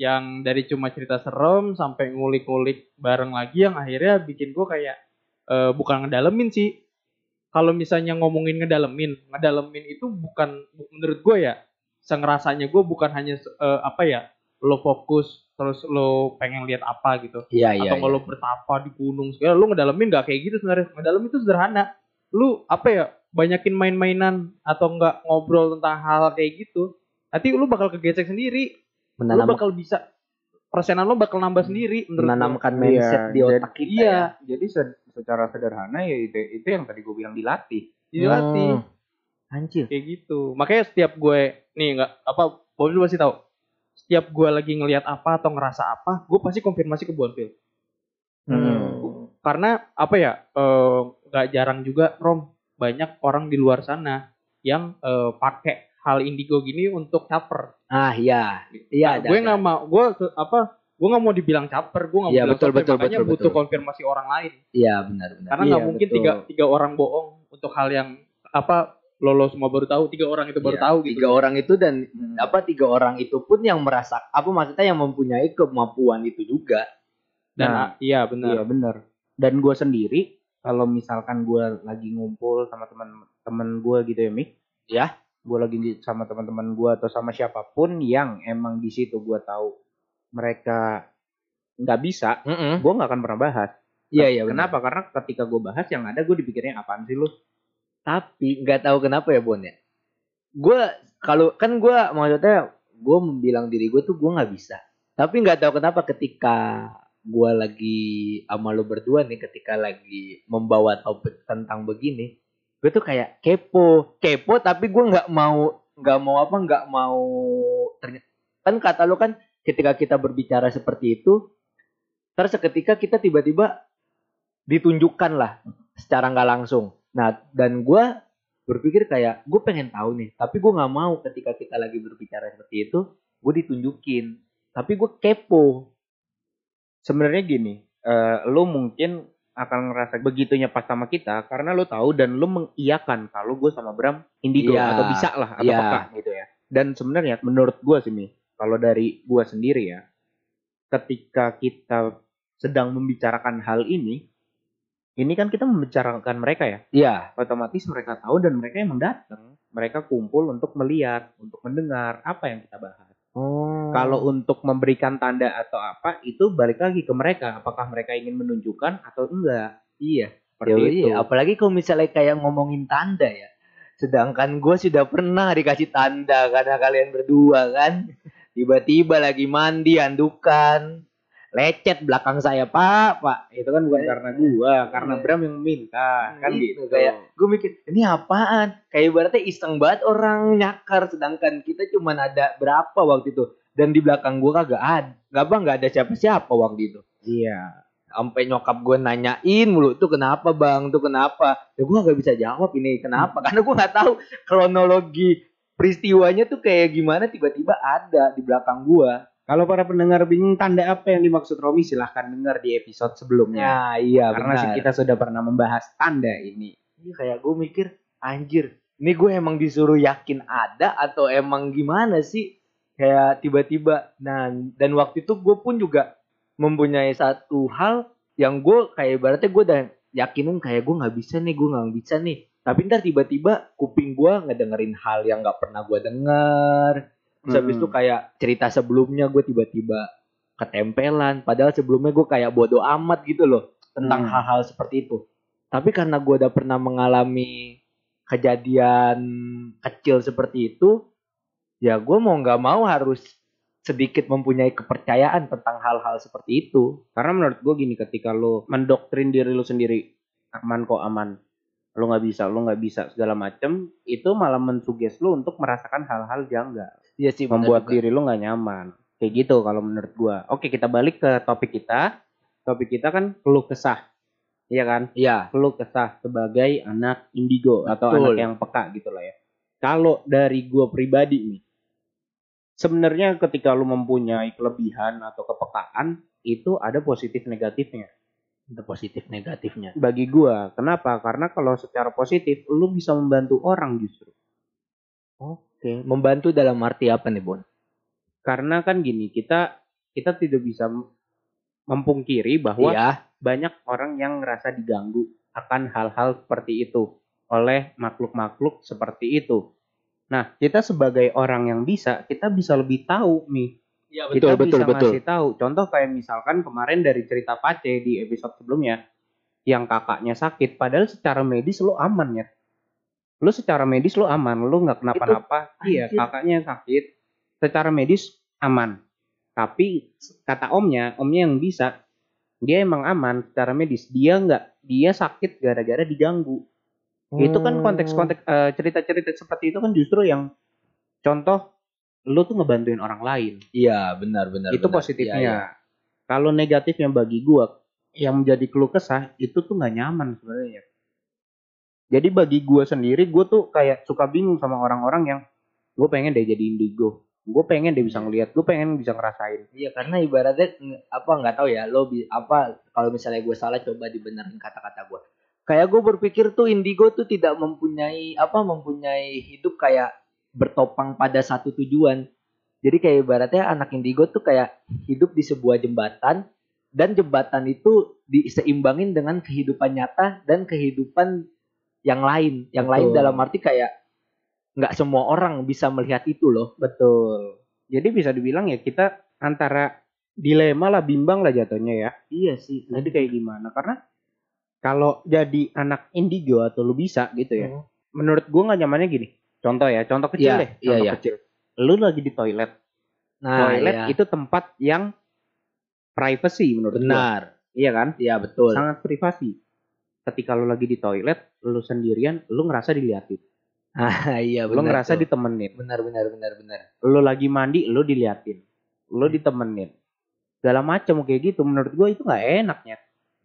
S3: yang dari cuma cerita serem sampai ngulik-ngulik bareng lagi yang akhirnya bikin gue kayak eh, bukan ngedalemin sih. Kalau misalnya ngomongin ngedalemin, ngedalemin itu bukan menurut gue ya, sengerasanya gue bukan hanya eh, apa ya, lo fokus terus lo pengen lihat apa gitu
S2: Iya iya.
S3: atau kalau lo bertapa di gunung segala lo ngedalemin nggak kayak gitu sebenarnya ngedalemin itu sederhana lu apa ya banyakin main-mainan atau nggak ngobrol tentang hal kayak gitu nanti lu bakal kegesek sendiri lu
S2: Menanam,
S3: bakal bisa persenan lo bakal nambah sendiri
S2: menanamkan mindset
S1: Iya,
S2: di otak
S1: jadi-
S2: kita.
S3: iya.
S2: ya.
S1: Jadi se- secara sederhana ya itu, itu yang tadi gue bilang dilatih.
S3: dilatih
S2: Hmm. Anjir.
S3: kayak gitu makanya setiap gue nih nggak apa Bobby lu pasti tahu setiap gue lagi ngelihat apa atau ngerasa apa gue pasti konfirmasi ke Bonfil
S2: Hmm.
S3: karena apa ya eh, nggak jarang juga Rom banyak orang di luar sana yang eh, pakai hal indigo gini untuk caper.
S2: Ah iya. Iya
S3: Nah,
S2: ada.
S3: gue nggak mau gue apa gue nggak mau dibilang caper gue nggak mau
S2: Iya,
S3: bilang
S2: betul,
S3: caper,
S2: betul,
S3: makanya
S2: betul,
S3: butuh
S2: betul.
S3: konfirmasi orang lain
S2: Iya benar benar.
S3: karena nggak
S1: Iya,
S3: mungkin
S1: betul.
S3: tiga tiga orang bohong untuk hal yang apa lo lo semua baru tahu tiga orang itu baru
S2: Iya,
S3: tahu gitu
S2: Tiga orang itu dan
S1: Hmm.
S2: apa tiga orang itu pun yang merasa apa maksudnya yang mempunyai kemampuan itu juga.
S3: dan
S1: Nah,
S3: ah, iya benar
S1: Iya bener. Dan gue sendiri kalau misalkan gue lagi ngumpul sama teman-teman gue gitu ya Mik.
S2: Ya.
S1: Gue lagi sama teman-teman gue atau sama siapa pun yang emang di situ gue tahu mereka nggak bisa,
S2: Mm-mm.
S1: gue nggak akan pernah bahas.
S2: Iya iya. benar.
S1: Kenapa? Karena ketika gue bahas yang ada gue dipikirnya apaan sih lu?
S2: Tapi nggak tahu kenapa ya Bon ya. Gue kalau kan gue maksudnya gue bilang diri gue tuh gue nggak bisa. Tapi nggak tahu kenapa ketika gue lagi sama lo berdua nih ketika lagi membawa topik tentang begini, gue tuh kayak kepo, kepo tapi gue nggak mau nggak mau apa nggak mau ternyata kan kata lo kan ketika kita berbicara seperti itu, terus seketika kita tiba-tiba ditunjukkan lah secara nggak langsung. Nah, dan gue berpikir kayak gue pengen tahu nih, tapi gue nggak mau ketika kita lagi berbicara seperti itu, gue ditunjukin. Tapi gue kepo.
S1: Sebenarnya gini, eh, lu mungkin akan ngerasa begitunya pas sama kita karena lu tahu dan lu mengiyakan kalau gue sama Bram indigo
S2: Iya.
S1: atau bisa lah atau
S2: Iya.
S1: peka gitu ya. Dan sebenarnya menurut gue sih Mi, kalau dari gue sendiri ya, ketika kita sedang membicarakan hal ini, ini kan kita membicarakan mereka ya.
S2: Iya,
S1: Otomatis mereka tahu dan mereka emang datang. Mereka kumpul untuk melihat, untuk mendengar apa yang kita bahas.
S2: Oh.
S1: Kalau untuk memberikan tanda atau apa itu balik lagi ke mereka. Apakah mereka ingin menunjukkan atau enggak?
S2: iya,
S1: Seperti
S2: Ya,
S1: itu.
S2: iya. apalagi kalau misalnya kayak ngomongin tanda ya. Sedangkan gue sudah pernah dikasih tanda karena kalian berdua kan. *laughs* Tiba-tiba lagi mandi, andukan, lecet belakang saya pak, pak.
S1: Itu kan bukan karena gua, karena
S2: Iya.
S1: Bram yang minta, kan
S2: Gitu,
S1: gitu.
S2: kayak gue mikir ini apaan? Kayak ibaratnya iseng banget orang nyakar sedangkan kita cuman ada berapa waktu itu. Dan di belakang gue kagak ada nggak bang nggak ada siapa-siapa waktu itu.
S1: Iya.
S2: sampai nyokap gue nanyain mulu tuh kenapa bang? Tuh kenapa? Ya gue gak bisa jawab ini kenapa? Karena gue nggak tahu kronologi peristiwanya tuh kayak gimana tiba-tiba ada di belakang gue
S1: Kalau para pendengar bingung tanda apa yang dimaksud Romi silahkan dengar di episode sebelumnya.
S2: nah iya
S1: karena
S2: benar
S1: kita sudah pernah membahas tanda ini.
S2: Iya, kayak gue mikir anjir ini gue emang disuruh yakin ada atau emang gimana sih kayak tiba-tiba nah dan waktu itu gue pun juga mempunyai satu hal yang gue kayak ibaratnya gue udah yakinin kayak gue nggak bisa nih gue nggak bisa nih tapi ntar tiba-tiba kuping gue ngedengerin hal yang nggak pernah gue denger terus habis
S1: Hmm.
S2: itu kayak cerita sebelumnya gue tiba-tiba ketempelan padahal sebelumnya gue kayak bodoh amat gitu loh tentang
S1: Hmm.
S2: hal-hal seperti itu tapi karena gue udah pernah mengalami kejadian kecil seperti itu ya gue mau nggak mau harus sedikit mempunyai kepercayaan tentang hal-hal seperti itu
S1: Karena menurut gue gini, ketika lo mendoktrin diri lo sendiri aman kok aman, lo nggak bisa, lo nggak bisa segala macem, itu malah mensuges lo untuk merasakan hal-hal janggal.
S2: Iya sih
S1: membuat
S2: juga.
S1: diri lu nggak nyaman. Kayak gitu kalau menurut gua. Oke, kita balik ke topik kita. Topik kita kan keluh kesah. Iya kan?
S2: Iya
S1: Keluh kesah sebagai anak indigo atau
S2: Betul.
S1: anak yang peka gitu lah ya. Kalau dari gua pribadi nih, sebenarnya ketika lu mempunyai kelebihan atau kepekaan itu ada positif negatifnya.
S2: ada positif negatifnya
S1: Bagi gua, kenapa? Karena kalau secara positif lu bisa membantu orang justru.
S2: oke membantu dalam arti apa nih Bon
S1: Karena kan gini, kita kita tidak bisa mempungkiri bahwa
S2: iya
S1: banyak orang yang ngerasa diganggu akan hal-hal seperti itu oleh makhluk-makhluk seperti itu. Nah, kita sebagai orang yang bisa, kita bisa lebih tahu nih.
S2: Iya
S1: kita bisa ngasih tahu. Contoh kayak misalkan kemarin dari cerita Pace di episode sebelumnya, yang kakaknya sakit, padahal secara medis lo aman ya. Lo secara medis lo aman, lo nggak kenapa-napa. Iya, kakaknya sakit, secara medis aman. Tapi kata omnya, omnya yang bisa, dia emang aman secara medis. Dia nggak, dia sakit gara-gara diganggu. Itu kan konteks-konteks eh, cerita-cerita seperti itu kan justru yang contoh lu tuh ngebantuin orang lain.
S2: Iya, benar benar.
S1: itu
S2: benar.
S1: positifnya.
S2: Iya, iya.
S1: Kalau negatifnya bagi gua yang menjadi keluh kesah itu tuh nggak nyaman sebenarnya. Jadi bagi gua sendiri gua tuh kayak suka bingung sama orang-orang yang gue pengen deh jadi indigo. Gue pengen deh bisa ngeliat, gue pengen bisa ngerasain.
S2: Iya, karena ibaratnya apa nggak tahu ya, lo apa kalau misalnya gue salah coba dibenerin kata-kata gue. Kayak gue berpikir tuh indigo tuh tidak mempunyai apa mempunyai hidup kayak bertopang pada satu tujuan. Jadi kayak ibaratnya anak indigo tuh kayak hidup di sebuah jembatan dan jembatan itu diseimbangin dengan kehidupan nyata dan kehidupan yang lain. Yang lain
S1: Betul.
S2: dalam arti kayak nggak semua orang bisa melihat itu loh.
S1: Betul. Jadi bisa dibilang ya kita antara dilema lah, bimbang lah jatuhnya ya.
S2: Iya sih.
S1: Jadi kayak gimana? Karena kalau jadi anak indigo atau lu bisa gitu ya.
S2: Hmm.
S1: Menurut gua nggak nyamannya gini. Contoh ya, contoh kecil
S2: Iya,
S1: deh.
S2: iya,
S1: Contoh
S2: iya.
S1: kecil. Lu lagi di toilet.
S2: Nah,
S1: toilet
S2: iya.
S1: itu tempat yang privacy menurut gua.
S2: benar.
S1: Iya kan?
S2: Iya betul.
S1: Sangat privasi. Ketika lu lagi di toilet, lu sendirian, lu ngerasa diliatin. *laughs*
S2: Ah, iya
S1: Lu
S2: benar.
S1: ngerasa
S2: tuh.
S1: ditemenin.
S2: benar benar benar benar.
S1: Lu lagi mandi, lu diliatin. Lu ditemenin. Segala macam kayak gitu menurut gua itu nggak enaknya.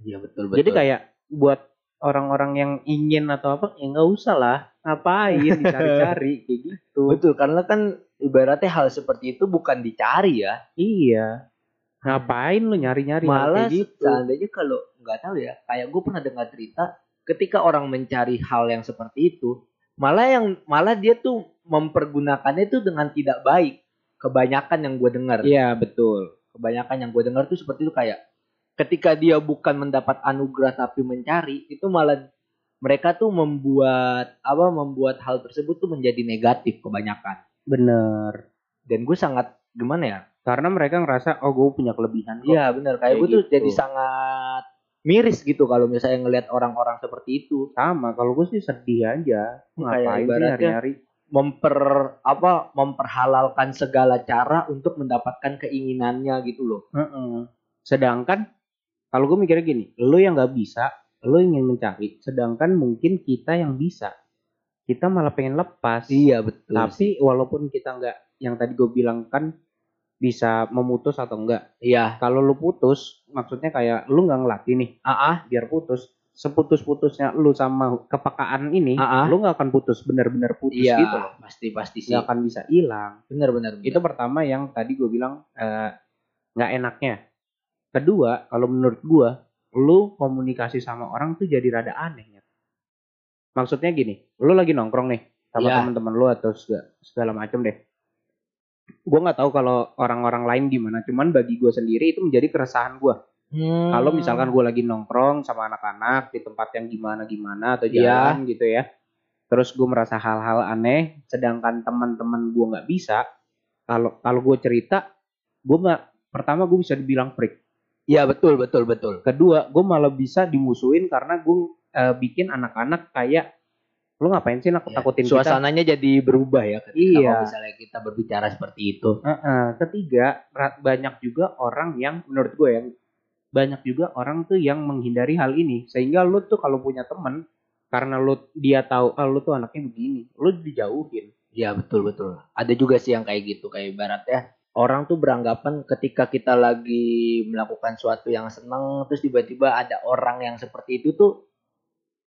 S2: Iya betul betul.
S1: Jadi kayak buat orang-orang yang ingin atau apa ya nggak usah lah ngapain *laughs* dicari-cari kayak gitu.
S2: betul karena kan ibaratnya hal seperti itu bukan dicari ya.
S1: Iya. Ngapain lu nyari-nyari
S2: Malah
S1: gitu?
S2: seandainya kalau nggak tahu ya, kayak gue pernah dengar cerita ketika orang mencari hal yang seperti itu, malah yang malah dia tuh mempergunakannya itu dengan tidak baik. Kebanyakan yang gue dengar.
S1: Iya betul.
S2: kebanyakan yang gue dengar tuh seperti itu kayak ketika dia bukan mendapat anugerah tapi mencari itu malah mereka tuh membuat apa membuat hal tersebut tuh menjadi negatif kebanyakan
S1: Bener.
S2: dan gue sangat gimana ya
S1: Karena mereka ngerasa oh gue punya kelebihan kok.
S2: iya benar kayak
S1: Kayak
S2: gue tuh
S1: gitu.
S2: jadi sangat miris gitu kalau misalnya ngelihat orang-orang seperti itu
S1: Sama. Kalau gue sih sedih aja. Ngapain sih nyari-nyari?
S2: memper apa memperhalalkan segala cara untuk mendapatkan keinginannya gitu loh
S1: Heeh. Sedangkan kalau gue mikirnya gini, lu yang nggak bisa, lu ingin mencari. Sedangkan mungkin kita yang bisa, kita malah pengen lepas.
S2: iya betul
S1: Tapi walaupun kita nggak, yang tadi gue bilang kan bisa memutus atau enggak.
S2: iya
S1: Kalau lu putus, maksudnya kayak lu nggak ngelatih nih,
S2: ah ah
S1: biar putus. Seputus-putusnya lu sama kepekaan ini,
S2: ah.
S1: lu nggak akan putus bener-bener putus
S2: iya
S1: gitu loh.
S2: pasti pasti sih
S1: Nggak akan bisa hilang.
S2: benar-benar
S1: Itu pertama yang tadi gue bilang eh, nggak enaknya. Kedua, kalau menurut gue, lu komunikasi sama orang tuh jadi rada aneh. ya. Maksudnya gini, lu lagi nongkrong nih sama
S2: Iya.
S1: teman-teman lu atau segala, segala macam deh. Gue nggak tahu kalau orang-orang lain gimana, cuman bagi gue sendiri itu menjadi keresahan gue.
S2: Hmm.
S1: Kalau misalkan gue lagi nongkrong sama anak-anak di tempat yang gimana-gimana atau
S2: Iya.
S1: jalan gitu ya, terus gue merasa hal-hal aneh, sedangkan teman-teman gue nggak bisa, kalau kalau gue cerita, gue nggak pertama gue bisa dibilang freak,
S2: Iya betul betul betul.
S1: kedua gue malah bisa dimusuhin karena gue eh, bikin anak-anak kayak lu ngapain sih nakut takutin kita?
S2: Suasananya jadi berubah ya ketika
S1: Iya.
S2: kalau misalnya kita berbicara seperti itu.
S1: Heeh. Ketiga, ra- banyak juga orang yang menurut gue yang banyak juga orang tuh yang menghindari hal ini sehingga lu tuh kalau punya temen karena lu dia tahu ah, lu tuh anaknya begini, lu dijauhin.
S2: Iya betul betul. Ada juga sih yang kayak gitu kayak ibaratnya orang tuh beranggapan ketika kita lagi melakukan suatu yang seneng terus tiba-tiba ada orang yang seperti itu tuh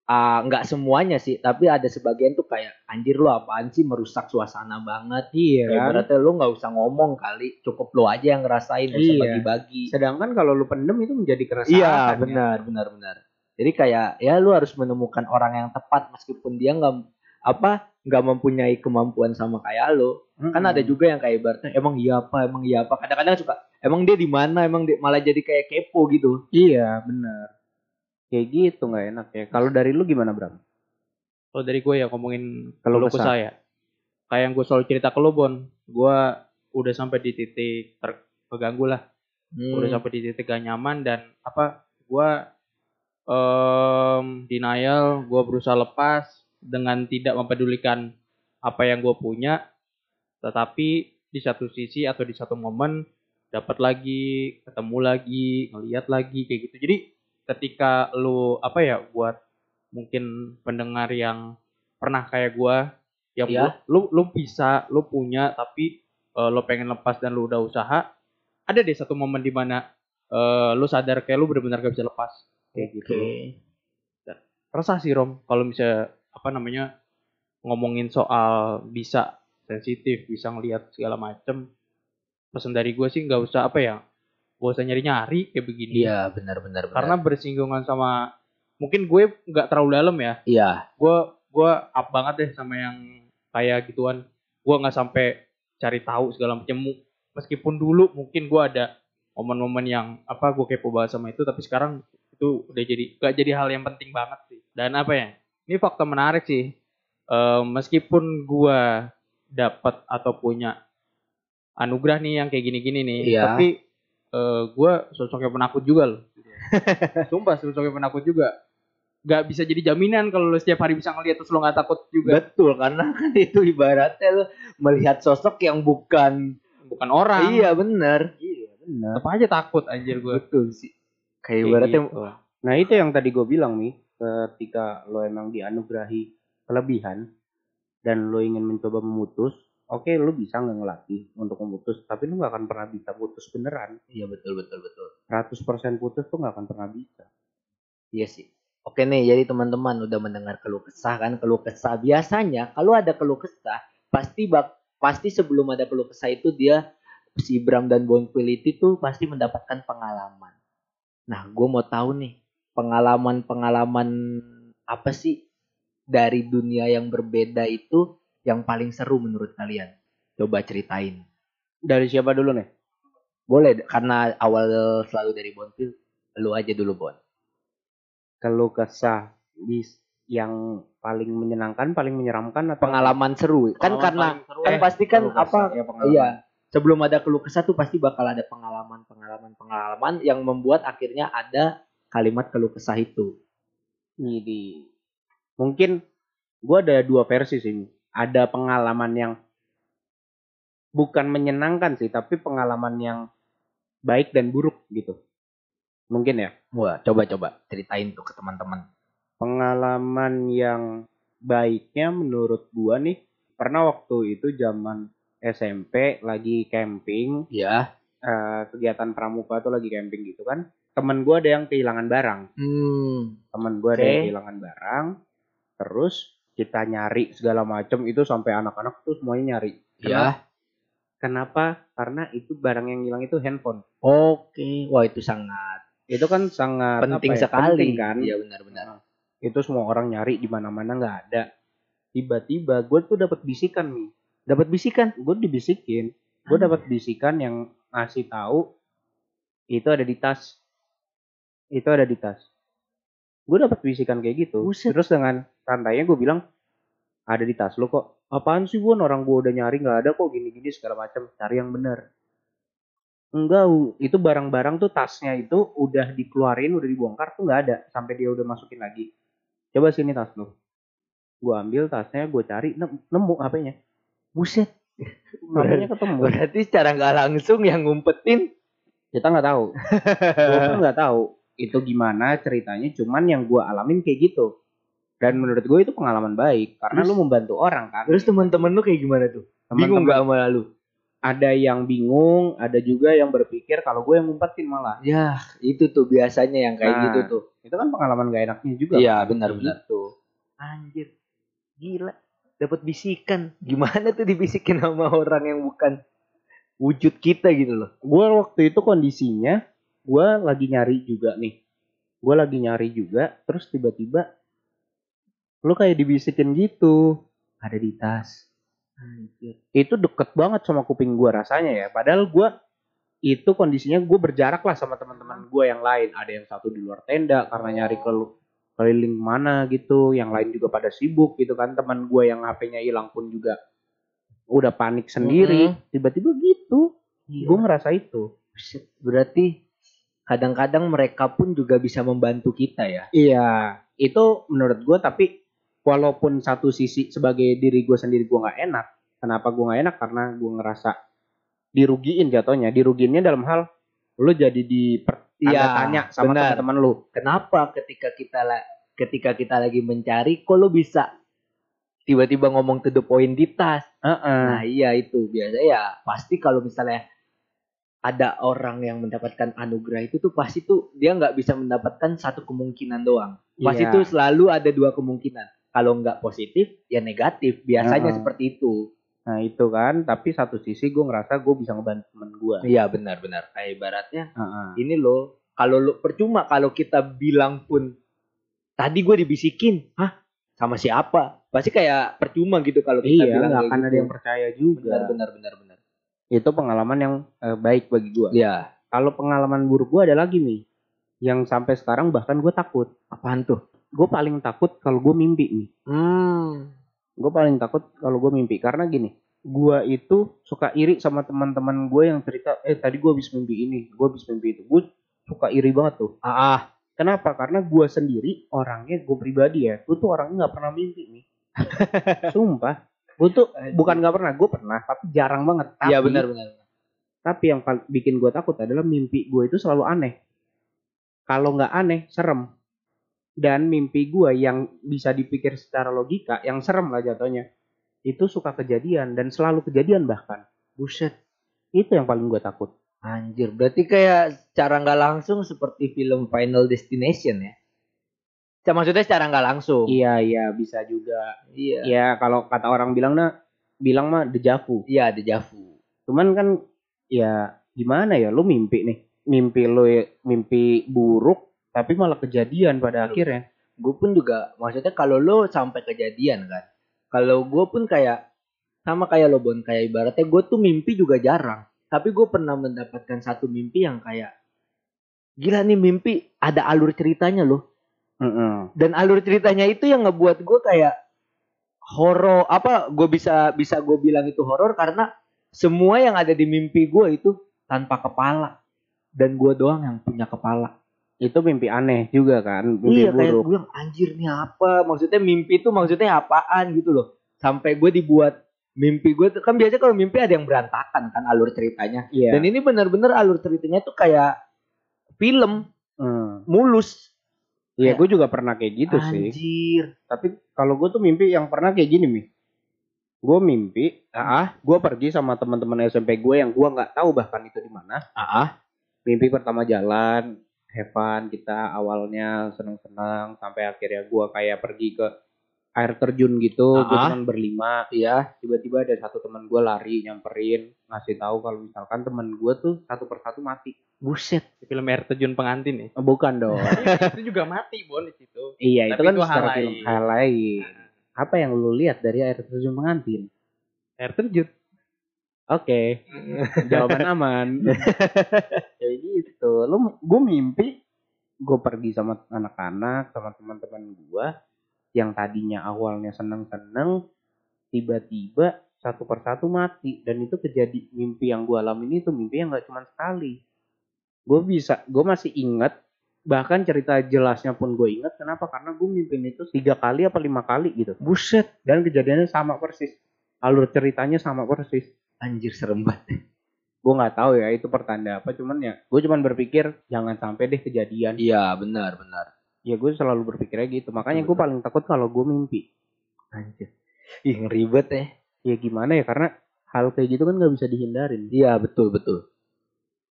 S2: ah, nggak semuanya sih tapi ada sebagian tuh kayak anjir lo apaan sih merusak suasana banget
S1: Iya
S2: Kayak ibaratnya lu nggak usah ngomong kali cukup lo aja yang ngerasain nggak usah
S1: Iya.
S2: bagi-bagi
S1: Sedangkan kalau lu pendem itu menjadi keresahan.
S2: Iya
S1: ya.
S2: benar benar benar. Jadi kayak ya lu harus menemukan orang yang tepat meskipun dia nggak apa nggak mempunyai kemampuan sama kayak lu.
S1: Mm-mm.
S2: Kan ada juga yang kayak ibaratnya emang iya apa emang iya apa. Kadang-kadang suka emang dia di mana emang dia malah jadi kayak kepo gitu
S1: Iya, benar. Kayak gitu nggak enak ya. Kalau dari lu gimana, Bram?
S3: Kalau dari gue ya ngomongin
S1: Keluh
S3: keluh
S1: kesah.
S3: kesah ya. Kayak yang gue selalu cerita ke lo Bon, gue udah sampai di titik terganggu lah.
S2: Hmm.
S3: Udah sampai di titik gak nyaman dan apa? Gue em denial, gue berusaha lepas dengan tidak mempedulikan apa yang gue punya. Tetapi di satu sisi atau di satu momen dapat lagi, ketemu lagi, ngeliat lagi kayak gitu. Jadi ketika lu apa ya buat mungkin pendengar yang pernah kayak gua yang
S2: Iya.
S3: lu lu bisa lu punya tapi eh, lu pengen lepas dan lu udah usaha ada deh satu momen di mana eh, lu sadar kayak lu benar-benar gak bisa lepas kayak gitu
S2: Oke.
S3: resah sih rom kalau misalnya apa namanya ngomongin soal bisa sensitif bisa ngelihat segala macem pesan dari gue sih nggak usah apa ya gak usah nyari-nyari kayak begini.
S2: Iya benar benar benar.
S3: Karena bersinggungan sama mungkin gue nggak terlalu dalam ya.
S2: Iya.
S3: Gue gue up banget deh sama yang kayak gituan. Gue nggak sampai cari tahu segala macam. Meskipun dulu mungkin gue ada momen-momen yang apa gue kepo banget sama itu tapi sekarang itu udah jadi gak jadi hal yang penting banget sih. Dan apa ya ini fakta menarik sih. Eh, meskipun gue dapat atau punya anugerah nih yang kayak gini-gini nih
S2: Iya.
S3: tapi eh, gue sosoknya penakut juga loh. *laughs* Sumpah sosoknya penakut juga. Nggak bisa jadi jaminan kalau lu setiap hari bisa ngeliat terus lu nggak takut juga.
S2: Betul karena *laughs* kan itu ibaratnya lu melihat sosok yang bukan
S3: bukan orang.
S2: Iya benar
S1: Iya, benar.
S3: tetap aja takut anjir gue
S2: betul sih. Kayak
S3: Kayak
S2: ibaratnya
S3: gitu.
S1: Nah, itu yang tadi gue bilang nih, ketika lo emang dianugerahi kelebihan dan lo ingin mencoba memutus, oke lo bisa nggak ngelatih untuk memutus, tapi lo nggak akan pernah bisa putus beneran.
S2: iya betul betul betul
S1: 100% putus tuh nggak akan pernah bisa.
S2: Iya sih. Oke nih, jadi teman-teman udah mendengar keluh kesah kan? Keluh kesah biasanya kalau ada keluh kesah pasti bak pasti sebelum ada keluh kesah itu dia si Bram dan Bonfility tuh pasti mendapatkan pengalaman. Nah, gue mau tahu nih pengalaman-pengalaman apa sih dari dunia yang berbeda itu yang paling seru menurut kalian? Coba ceritain.
S1: Dari siapa dulu nih?
S2: Boleh karena awal selalu dari Bonfil, lu aja dulu Bon.
S1: Keluh kesah bis yang paling menyenangkan, paling menyeramkan atau
S2: Pengalaman seru. Kan
S3: Pengalaman
S2: karena
S3: paling seru
S2: kan
S3: ya.
S2: pasti kan apa
S1: ya, pengalaman.
S2: iya sebelum ada keluh kesah tuh pasti bakal ada pengalaman pengalaman pengalaman yang membuat akhirnya ada kalimat keluh kesah itu
S1: Jadi mungkin gue ada dua versi sih. Ada pengalaman yang bukan menyenangkan sih, tapi pengalaman yang baik dan buruk gitu. Mungkin ya.
S2: wah coba coba ceritain tuh ke teman-teman
S1: Pengalaman yang baiknya menurut gua nih, pernah waktu itu zaman SMP lagi camping,
S2: ya
S1: eh, kegiatan pramuka tuh lagi camping gitu kan. Temen gua ada yang kehilangan barang.
S2: hmm
S1: temen gue ada yang kehilangan barang terus kita nyari segala macem itu sampai anak-anak tuh semuanya nyari.
S2: Ya
S1: kenapa? Karena itu barang yang hilang itu handphone.
S2: Oke wah itu sangat
S1: itu kan sangat
S2: penting
S1: ya,
S2: sekali.
S1: penting kan?
S2: Iya benar-benar
S1: itu semua orang nyari di mana-mana nggak ada. Tiba-tiba gue tuh dapat bisikan nih dapat bisikan? Gue dibisikin. Gue dapat bisikan yang ngasih tahu itu ada di tas. Itu ada di tas. Gue dapat bisikan kayak gitu.
S2: Buset.
S1: terus dengan santainya gue bilang ada di tas lo kok. Apaan sih gue orang gue udah nyari nggak ada kok gini-gini segala macam cari yang bener. Enggak itu barang-barang tuh tasnya itu udah dikeluarin udah dibongkar tuh nggak ada. Sampai dia udah masukin lagi. Coba sini tas lo. Gue ambil tasnya gue cari nem- nemu HP-nya
S2: buset. *laughs*
S1: HP-nya ketemu.
S2: berarti secara nggak langsung yang ngumpetin
S1: kita nggak tahu. *laughs* Gue nggak tahu. Itu gimana ceritanya cuman yang gue alamin kayak gitu dan menurut gue itu pengalaman baik karena
S2: Terus-
S1: lu membantu orang kan
S2: terus teman-teman lu kayak gimana tuh bingung
S1: Teman-teman
S2: nggak sama lu
S1: ada yang bingung ada juga yang berpikir kalau gue yang ngumpetin malah
S2: ya itu tuh biasanya yang kayak
S1: Nah,
S2: gitu tuh
S1: itu kan pengalaman gak enaknya juga
S2: Iya,
S1: kan?
S2: benar-benar.
S1: gitu
S2: Anjir. Gila. Dapat bisikan. Gimana tuh dibisikin sama orang yang bukan wujud kita gitu loh.
S1: gue waktu itu kondisinya gue lagi nyari juga nih gue lagi nyari juga terus tiba-tiba lu kayak dibisikin gitu. Ada di tas.
S2: Anjir.
S1: itu deket banget sama kuping gue rasanya ya. Padahal gue itu kondisinya gue berjarak lah sama teman-teman gue yang lain. Ada yang satu di luar tenda karena nyari ke keliling mana gitu. Yang lain juga pada sibuk gitu kan. Teman gue yang HP-nya hilang pun juga udah panik sendiri.
S2: Mm-mm.
S1: tiba-tiba gitu.
S2: Iya.
S1: gue ngerasa itu.
S2: Berarti kadang-kadang mereka pun juga bisa membantu kita ya.
S1: iya. Itu menurut gue tapi walaupun satu sisi sebagai diri gue sendiri gue nggak enak kenapa gue nggak enak karena gue ngerasa dirugiin jatuhnya dirugiinnya dalam hal lu jadi di
S2: Iya,
S1: tanya sama teman-teman lu
S2: Kenapa ketika kita la- ketika kita lagi mencari kok lo bisa tiba-tiba ngomong to the point di tas.
S1: Heeh.
S2: Nah, iya itu biasa ya. Pasti kalau misalnya ada orang yang mendapatkan anugerah itu tuh pasti tuh dia nggak bisa mendapatkan satu kemungkinan doang. Pasti
S1: Iya.
S2: tuh selalu ada dua kemungkinan. Kalau nggak positif, ya negatif. Biasanya
S1: Heeh.
S2: seperti itu.
S1: Nah itu kan, tapi satu sisi gue ngerasa gue bisa ngebantu temen gue.
S2: Iya benar-benar. Kayak ibaratnya
S1: Heeh.
S2: ini loh kalau lo percuma kalau kita bilang pun tadi gue dibisikin hah sama siapa pasti kayak percuma gitu kalau kita
S1: Iya,
S2: bilang kayak
S1: akan
S2: gitu.
S1: ada yang percaya juga.
S2: benar benar benar benar
S1: Itu pengalaman yang eh, baik bagi gue.
S2: ya
S1: Kalau pengalaman buruk gue ada lagi nih, yang sampai sekarang bahkan gue takut.
S2: apaan tuh
S1: Gue paling takut kalau gue mimpi nih.
S2: hmm
S1: Gue paling takut kalau gue mimpi karena gini, gue itu suka iri sama teman-teman gue yang cerita, eh tadi gue habis mimpi ini, gue habis mimpi itu. Gue suka iri banget tuh.
S2: ah, ah.
S1: Kenapa? Karena gue sendiri orangnya gue pribadi ya, gue tuh orangnya nggak pernah mimpi nih. *laughs* Sumpah, gue tuh bukan nggak pernah, gue pernah, tapi jarang banget.
S2: Iya benar benar
S1: Tapi yang bikin gue takut adalah mimpi gue itu selalu aneh. Kalau nggak aneh, serem. Dan mimpi gue yang bisa dipikir secara logika, yang serem lah jatuhnya, itu suka kejadian dan selalu kejadian bahkan.
S2: buset
S1: Itu yang paling gue takut.
S2: anjir berarti kayak secara nggak langsung seperti film Final Destination ya Ya, maksudnya secara nggak langsung
S1: Iya iya bisa juga.
S2: iya
S1: Ya kalau kata orang bilang nah, bilang mah dejavu.
S2: iya ada Javu
S1: Cuman kan ya gimana ya lu mimpi nih. Mimpi lu mimpi buruk tapi malah kejadian pada
S2: Betul.
S1: akhirnya.
S2: gue pun juga maksudnya kalau lo sampai kejadian kan kalau gue pun kayak sama kayak lo Bon kayak ibaratnya gue tuh mimpi juga jarang tapi gue pernah mendapatkan satu mimpi yang kayak gila nih mimpi ada alur ceritanya loh
S1: Heeh.
S2: dan alur ceritanya itu yang ngebuat gue kayak horor apa gue bisa bisa gue bilang itu horor karena semua yang ada di mimpi gue itu tanpa kepala dan gue doang yang punya kepala
S1: Itu mimpi aneh juga kan, mimpi
S2: iya kayak
S1: buruk.
S2: gue bilang anjir nih apa maksudnya mimpi itu maksudnya apaan gitu loh sampai gue dibuat mimpi gue tuh kan biasanya kalau mimpi ada yang berantakan kan alur ceritanya
S1: Iya.
S2: dan ini benar-benar alur ceritanya tuh kayak film
S1: Hmm.
S2: mulus
S1: Iya,
S2: Ya.
S1: gue juga pernah kayak gitu sih.
S2: anjir
S1: Tapi kalau gue tuh mimpi yang pernah kayak gini nih. Gue mimpi, ah, gue pergi sama teman-teman SMP gue yang gue nggak tahu bahkan itu di mana.
S2: ah
S1: Mimpi pertama jalan, have fun, kita awalnya seneng-seneng sampai akhirnya gue kayak pergi ke air terjun gitu, gue
S2: Ah.
S1: cuma berlima.
S2: iya
S1: Tiba-tiba ada satu teman gue lari nyamperin, ngasih tahu kalau misalkan teman gue tuh satu persatu mati.
S2: buset
S3: film air terjun pengantin ya.
S1: Oh, bukan *laughs* dong.
S3: itu juga mati Bon di situ.
S1: iya, itu
S3: Tapi
S1: kan
S3: itu
S1: secara
S3: hal
S1: film hal lain. Apa yang lu lihat dari air terjun pengantin?
S3: Air terjun.
S1: Oke, *laughs* jawaban aman. *laughs* Kayak gitu. Lu gue mimpi gue pergi sama anak-anak sama teman-teman gue yang tadinya awalnya seneng-seneng tiba-tiba satu persatu mati. Dan itu kejadi mimpi yang gue alamin itu mimpi yang gak cuma sekali. Gue bisa gue masih ingat bahkan cerita jelasnya pun gue ingat. Kenapa? Karena gue mimpin itu tiga kali apa lima kali gitu.
S2: Buset.
S1: Dan kejadiannya sama persis. Alur ceritanya sama persis
S2: anjir serem banget. *laughs*
S1: Gue nggak tahu ya itu pertanda apa cuman ya gue cuman berpikir jangan sampai deh kejadian.
S2: Iya benar benar.
S1: Ya gue selalu berpikirnya gitu makanya gue paling takut kalau gue mimpi.
S2: Anjir. Ih ngeribet ya.
S1: Ya gimana ya karena hal kayak gitu kan nggak bisa dihindarin.
S2: Iya betul betul.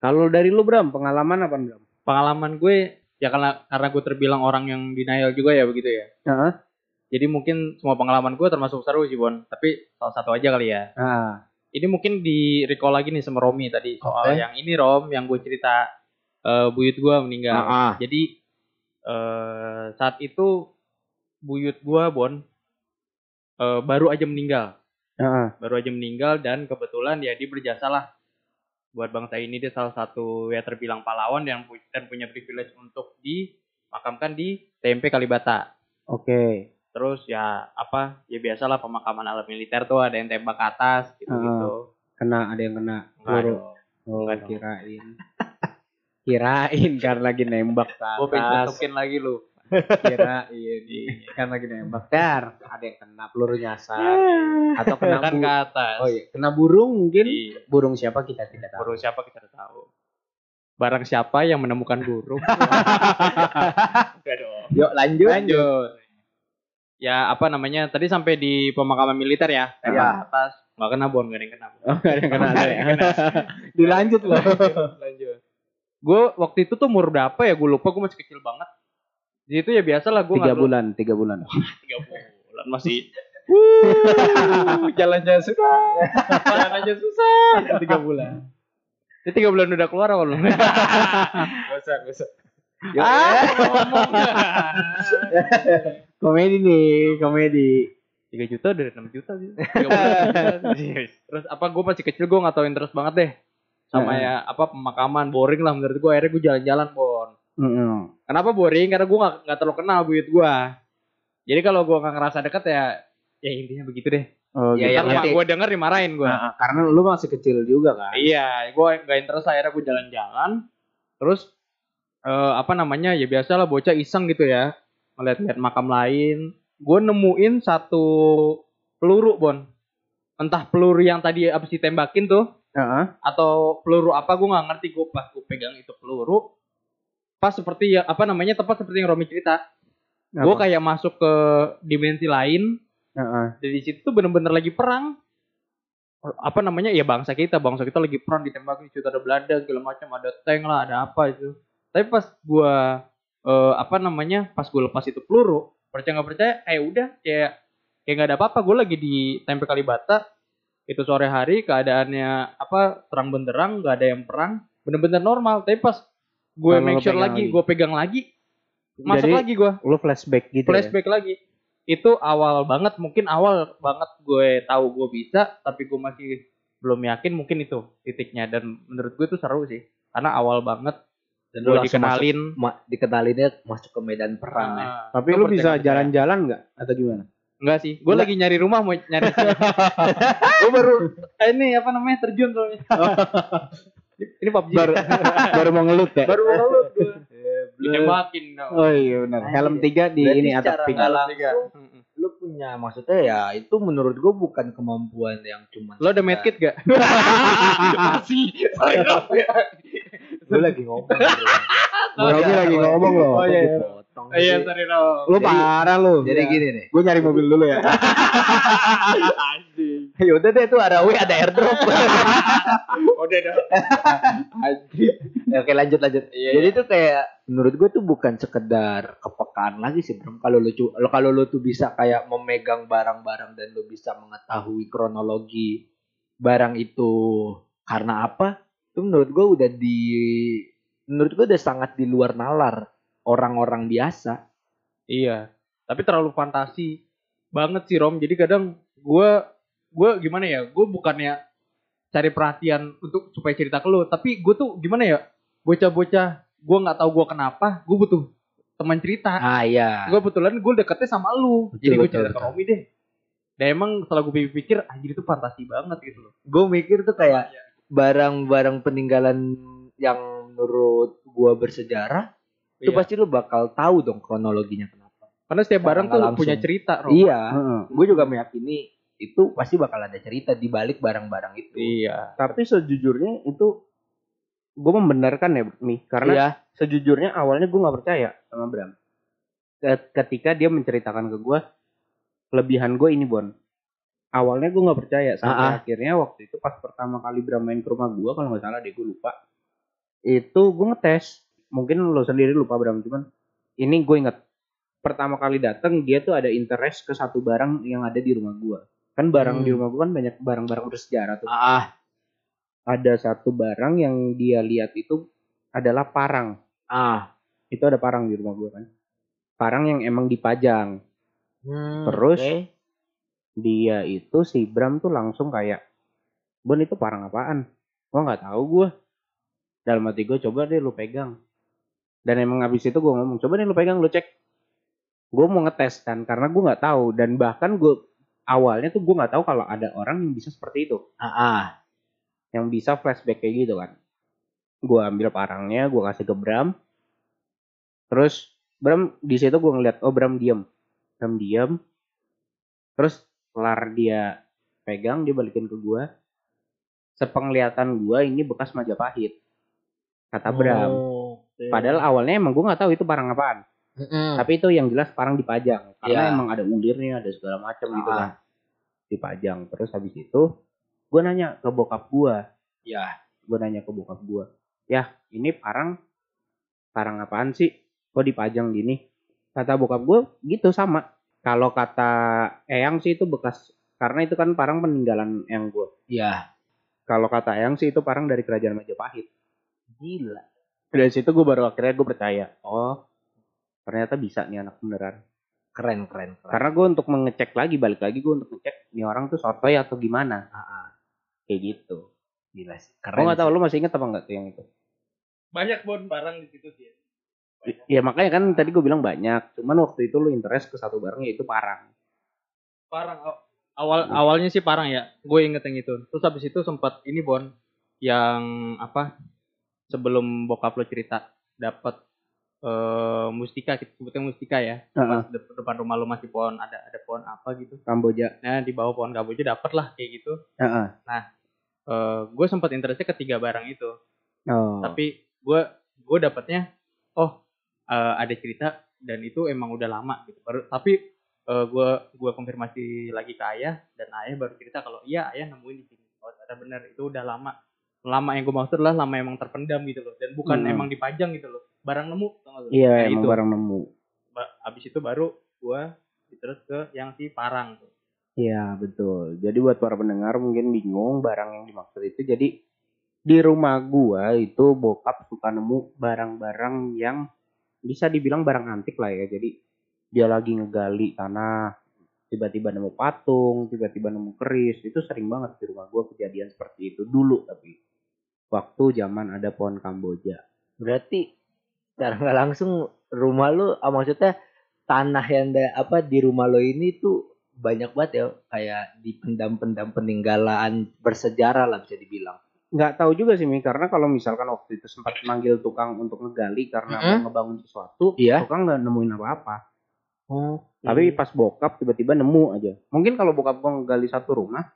S1: Kalau dari lu Bram pengalaman apa Bram?
S3: Pengalaman gue ya karena karena gue terbilang orang yang denial juga ya begitu ya.
S1: Heeh.
S3: Jadi mungkin semua pengalaman gue termasuk seru sih Bon. Tapi salah satu aja kali ya.
S1: ah
S3: Ini mungkin di recall lagi nih sama Romi tadi soal
S2: Oke.
S3: yang ini Rom yang gue cerita eh, buyut gue meninggal.
S2: Ah, ah.
S3: Jadi eh, saat itu buyut gue Bon eh, baru aja meninggal.
S1: Heeh.
S3: Baru aja meninggal dan kebetulan ya dia berjasa lah buat bangsa ini dia salah satu ya terbilang pahlawan yang pu- dan punya privilege untuk dimakamkan di TMP Kalibata.
S1: Oke.
S3: Terus ya apa ya biasalah pemakaman ala militer tuh ada yang tembak ke atas gitu-gitu.
S1: Kena ada yang kena. Peluru.
S3: dong.
S1: Oh,
S3: Enggak
S1: kirain. *laughs* kirain kan lagi nembak ke
S3: Gue
S1: atas.
S3: tutukin lagi lu.
S1: kirain kan lagi nembak. Dar, ada yang kena peluru nyasar *laughs* atau kena
S3: kan ke atas.
S1: Oh iya, kena burung mungkin.
S3: Iya.
S1: Burung siapa kita tidak tahu.
S3: Burung siapa kita udah tahu. Barang siapa yang menemukan burung? *laughs*
S1: Yuk lanjut.
S3: Lanjut. Ya apa namanya? Tadi sampai di pemakaman militer ya.
S1: Ya.
S3: atas. Nggak kena bon, nggak ada yang kena. *laughs*
S1: Oh, ada yang kena. ada yang kena. *laughs* Dilanjut loh. *laughs*
S3: Lanjut. Gue waktu itu tuh umur berapa ya? Gue lupa. Gue masih kecil banget. Di situ ya biasa lah. Gue
S1: tiga bulan, tiga bulan.
S3: Tiga bulan masih. Wuh, jalan-jalan susah. Jalan aja susah. Tiga bulan. Ini tiga bulan udah keluar apa belum? Gak usah, gak usah. Ah,
S1: ya.
S3: ngomong.
S1: Komedi nih, komedi.
S3: 3 juta dari 6 juta sih. *laughs* 3 bulan. Terus apa gue masih kecil gue gak tau interest banget deh. Sama ya apa pemakaman boring lah menurut gue akhirnya gue jalan-jalan bon. Kenapa boring? Karena gue gak, gak terlalu kenal buyut gue. Jadi kalau gue gak ngerasa deket ya ya intinya begitu deh.
S1: Oh,
S2: Ya,
S1: gitu.
S2: penting-
S3: gue denger dimarahin gue.
S1: Nah, karena lu masih kecil juga kan.
S3: Iya, gue gak interest akhirnya gue jalan-jalan. Terus eh, apa namanya ya biasa lah bocah iseng gitu ya ngeliat-liat makam lain. Gue nemuin satu peluru bon. Entah peluru yang tadi abis ditembakin tuh
S1: Heeh.
S3: atau peluru apa gue nggak ngerti gue pas gue pegang itu peluru pas seperti ya apa namanya tepat seperti yang Romi cerita gue kayak masuk ke dimensi lain dan di situ tuh bener-bener lagi perang apa namanya ya bangsa kita bangsa kita lagi perang ditembak di situ ada Belanda segala macam ada tank lah ada apa itu tapi pas gua eh, apa namanya pas gue lepas itu peluru percaya nggak percaya kayak udah kayak kayak nggak ada apa-apa gue lagi di tempe Kalibata itu sore hari keadaannya apa terang benderang nggak ada yang perang bener-bener normal tapi pas gue
S1: Kalau
S3: make sure lagi
S1: lagi.
S3: gue pegang lagi masuk
S1: Jadi,
S3: lagi gue
S1: Lu flashback gitu. ya?
S3: flashback lagi itu awal banget mungkin awal banget gue tahu gue bisa tapi gue masih belum yakin mungkin itu titiknya dan menurut gue itu seru sih karena awal banget
S2: Dan lu langsung masuk,
S3: dikenalin
S2: ma- dikenalinnya masuk ke medan perang ya.
S3: Ah,
S1: Tapi lu bisa jalan-jalan nggak atau gimana?
S3: enggak sih gue lagi nyari rumah mau nyari *laughs* gue baru eh, ini apa namanya terjun soalnya *laughs* ini PUBG
S1: Baru baru mau ngelut ya?
S3: baru mau ngelut gue *laughs* ditembakin dong.
S1: Oh iya benar. Helm tiga di
S2: Berarti
S1: ini atap
S3: tiga. Mm-mm.
S2: lu punya maksudnya ya itu menurut gue bukan kemampuan yang cuma
S3: lo ada medkit gak? masih
S2: lu lagi ngomong bro.
S1: Bro, Romi lagi ngomong loh.
S3: Oh, iya, iya. Iya sorry dong
S1: Lu
S2: Jadi-
S1: parah lu.
S2: jadi gini nih.
S1: Gue nyari mobil dulu ya. *laughs*
S2: ya udah deh tuh ada W ada airdrop. *laughs*
S3: Udah dong
S2: Ya, oke lanjut lanjut.
S3: Iya,
S2: jadi tuh kayak menurut gue tuh bukan sekedar kepekaan lagi sih bro. Kalau lu lo- kalau lu tuh bisa kayak memegang barang-barang dan lu bisa mengetahui kronologi barang itu karena apa itu menurut gue udah di menurut gue udah sangat di luar nalar orang-orang biasa
S3: Iya, tapi terlalu fantasi banget sih Rom. Jadi kadang gue gue gimana ya? Gue bukannya cari perhatian untuk supaya cerita ke lu, tapi gue tuh gimana ya? Bocah-bocah, gue nggak tahu gue kenapa, gue butuh teman cerita.
S2: ah iya
S3: Gue kebetulan gue deketnya sama lu,
S2: Betul,
S3: jadi gue
S2: betul,
S3: cerita ke. Romi deh. Dan emang setelah gue pikir, anjir itu fantasi banget gitu loh.
S2: gue mikir tuh kayak barang-barang peninggalan yang menurut gua bersejarah itu
S3: Iya.
S2: pasti lu bakal tahu dong kronologinya kenapa.
S3: Karena setiap barang tuh
S2: langsung.
S3: punya cerita, Rom.
S2: Iya,
S1: Heeh.
S2: gue juga meyakini itu pasti bakal ada cerita di balik barang-barang itu.
S3: Iya.
S1: Tapi sejujurnya itu gue membenarkan ya nih karena
S2: Iya,
S1: sejujurnya awalnya gue nggak percaya sama Bram. Ke- Ketika dia menceritakan ke gue kelebihan gue ini Bon. Awalnya gue nggak percaya sampai
S2: Ah, ah.
S1: akhirnya waktu itu pas pertama kali Bram main ke rumah gue kalau nggak salah deh gue lupa. Itu gue ngetes. Mungkin lo sendiri lupa Bram cuman ini gue inget pertama kali datang dia tuh ada interest ke satu barang yang ada di rumah gue. Kan barang
S2: Hmm.
S1: di rumah gue kan banyak barang-barang bersejarah tuh
S2: ah,
S1: ada satu barang yang dia lihat itu adalah parang.
S2: ah.
S1: Itu ada parang di rumah gue kan. Parang yang emang dipajang.
S2: Hmm,
S1: Terus?
S2: oke.
S1: Dia itu si Bram tuh langsung kayak, Bon itu parang apaan? Gua nggak tahu gua. Dalam hati gua coba deh lu pegang. Dan emang abis itu gua ngomong, coba deh lu pegang lu cek. Gua mau ngetes kan karena gua nggak tahu dan bahkan gua awalnya tuh gua nggak tahu kalau ada orang yang bisa seperti itu.
S2: Ah, ah.
S1: Yang bisa flashback kayak gitu kan. Gua ambil parangnya, gua kasih ke Bram. Terus Bram di situ gua ngeliat, oh Bram diem. Bram diem. Terus kelar dia pegang, dia balikin ke gua. Sepenglihatan gua ini bekas Majapahit. Kata Bram.
S2: Oh, oke.
S1: Padahal awalnya emang gua nggak tahu itu parang apaan.
S2: Mm-mm.
S1: Tapi itu yang jelas parang dipajang. Karena
S2: Iya.
S1: emang ada ulirnya, ada segala macam gitu
S2: Ah.
S1: kan. Dipajang. Terus habis itu gua nanya ke bokap gua.
S2: Ya.
S1: Gua nanya ke bokap gua. Ya ini parang parang apaan sih? Kok dipajang gini? Kata bokap gua gitu sama. Kalau kata Eyang sih itu bekas karena itu kan parang peninggalan Eyang gua.
S2: Ya.
S1: Kalau kata Eyang sih itu parang dari kerajaan Majapahit.
S2: Gila.
S1: Dari situ gue baru akhirnya gue percaya. Oh, ternyata bisa nih anak beneran.
S2: Keren, keren, keren.
S1: Karena gue untuk mengecek lagi, balik lagi gue untuk ngecek nih orang tuh sotoy atau gimana.
S2: Ah.
S1: Kayak gitu.
S2: Gila sih.
S1: Gue
S2: Keren.
S1: gak tahu
S2: sih.
S1: lu masih inget apa enggak tuh yang itu.
S3: Banyak bon barang di situ sih.
S1: Ya makanya kan tadi gue bilang banyak. Cuman waktu itu lu interest ke satu barang yaitu parang.
S3: Parang aw- awal awalnya sih parang ya. Gue inget yang itu. Terus habis itu sempat ini bon yang apa? Sebelum bokap lo cerita dapat eh mustika kita sebutnya mustika ya. Dep- depan rumah lo masih pohon ada ada pohon apa gitu.
S1: Kamboja.
S3: Nah di bawah pohon kamboja dapet lah kayak gitu.
S1: Heeh.
S3: Eh gue sempat interestnya ketiga barang itu.
S1: Oh.
S3: Tapi gue gue dapatnya oh eh, ada cerita dan itu emang udah lama gitu. Baru tapi eh, gue gue konfirmasi lagi ke ayah dan ayah baru cerita kalau iya ayah nemuin di sini. Oh ada benar itu udah lama. Lama yang gue maksud adalah lama emang terpendam gitu loh dan bukan
S1: Hmm.
S3: emang dipajang gitu loh. Barang nemu?
S1: Iya emang
S3: itu.
S1: barang nemu.
S3: Ba- Abis itu baru gue terus ke yang si parang tuh.
S1: Iya betul. Jadi buat para pendengar mungkin bingung barang yang dimaksud itu. Jadi di rumah gua itu bokap suka nemu barang-barang yang bisa dibilang barang antik lah ya. Jadi dia lagi ngegali tanah, tiba-tiba nemu patung, tiba-tiba nemu keris. Itu sering banget di rumah gua kejadian seperti itu dulu tapi waktu zaman ada pohon Kamboja.
S2: Berarti secara nggak langsung rumah lu ah, maksudnya tanah yang da, apa di rumah lo ini tuh banyak banget ya kayak dipendam-pendam peninggalan bersejarah lah bisa dibilang.
S1: Nggak tahu juga sih Mi karena kalau misalkan waktu itu sempat manggil tukang untuk ngegali karena
S2: Mm-mm.
S1: mau ngebangun sesuatu,
S2: Iya.
S1: tukang nggak nemuin apa-apa.
S2: Oh.
S1: Tapi pas bokap tiba-tiba nemu aja. Mungkin kalau bokap gua ngegali satu rumah,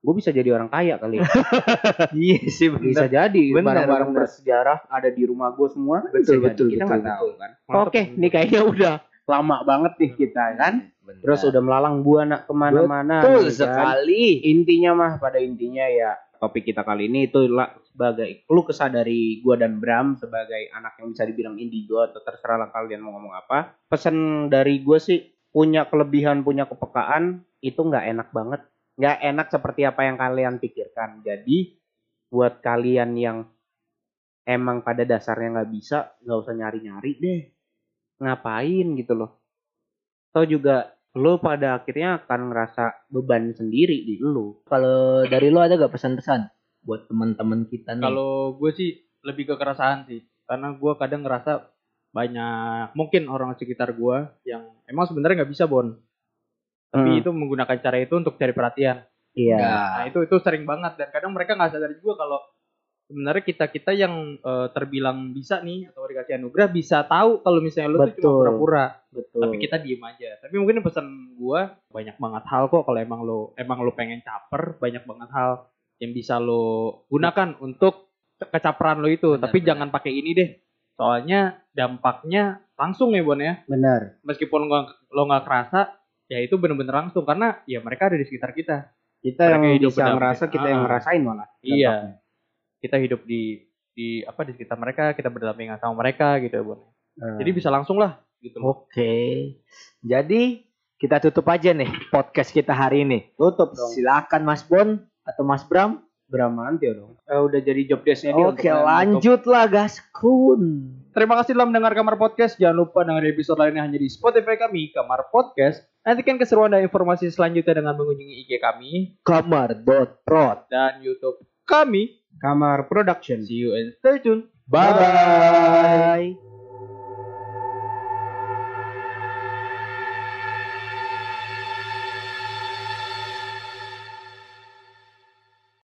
S1: gue bisa jadi orang kaya kali. ya. *laughs*
S2: iya sih
S1: bisa jadi
S2: Bener,
S1: barang-barang
S2: bener.
S1: bersejarah ada di rumah gue semua.
S2: Betul,
S1: bisa jadi.
S2: betul,
S1: Kita
S2: betul,
S1: nggak
S2: betul.
S1: tahu kan. Oke, ini kayaknya udah lama banget nih kita kan.
S2: Bener.
S1: Terus udah melalang buana ke mana-mana.
S2: betul
S1: nih kan.
S2: sekali.
S1: Intinya mah pada intinya ya topik kita kali ini itulah sebagai lu kesah dari gua dan Bram sebagai anak yang bisa dibilang indigo atau terserah lah kalian mau ngomong apa. Pesan dari gue sih punya kelebihan punya kepekaan itu nggak enak banget. Nggak enak seperti apa yang kalian pikirkan. Jadi buat kalian yang emang pada dasarnya nggak bisa nggak usah nyari-nyari deh. Ngapain gitu loh. Atau juga lo pada akhirnya akan ngerasa beban sendiri di lo.
S2: Kalau dari lo ada gak pesan-pesan buat teman-teman kita nih?
S3: Kalau gue sih lebih ke keresahan sih, karena gue kadang ngerasa banyak mungkin orang sekitar gue yang emang sebenarnya nggak bisa bon, tapi
S1: Hmm,
S3: itu menggunakan cara itu untuk cari perhatian.
S1: iya.
S3: Nah itu itu sering banget dan kadang mereka nggak sadar juga kalau sebenarnya kita kita yang eh, terbilang bisa nih atau dikasih anugerah bisa tahu kalau misalnya lu tuh cuma pura-pura,
S1: Betul.
S3: tapi kita diem aja. Tapi mungkin pesan gue banyak banget hal kok kalau emang lo emang lo pengen caper banyak banget hal yang bisa lo gunakan untuk kecaperan lo itu.
S2: Benar,
S3: tapi
S2: benar.
S3: jangan pakai ini deh. Soalnya dampaknya langsung ya Bon ya.
S1: Benar.
S3: Meskipun lo, lo nggak kerasa, ya itu bener-bener langsung karena ya mereka ada di sekitar kita.
S1: Kita
S3: Mereka
S1: yang bisa ngerasa kita yang
S3: Ah.
S1: ngerasain malah.
S3: Iya. Kita hidup di di apa di sekitar mereka, kita berdampingan sama mereka gitu ya Bon.
S1: Eh,
S3: Jadi bisa langsung lah gitu loh.
S2: Oke. Jadi kita tutup aja nih podcast kita hari ini.
S1: tutup dong.
S2: Silakan Mas Bon atau Mas Bram.
S1: Bramantio dong. Eh, udah jadi job desk-nya dia
S2: Oke, lanjutlah Gaskun.
S3: Terima kasih telah mendengar Kamar Podcast. Jangan lupa dengar episode lainnya hanya di Spotify kami, Kamar Podcast. Nantikan keseruan dan informasi selanjutnya dengan mengunjungi IG kami
S2: Kamar.prod.
S3: dan YouTube kami.
S1: Kamar Production.
S3: See you and stay tuned.
S2: Bye bye.
S1: Bye.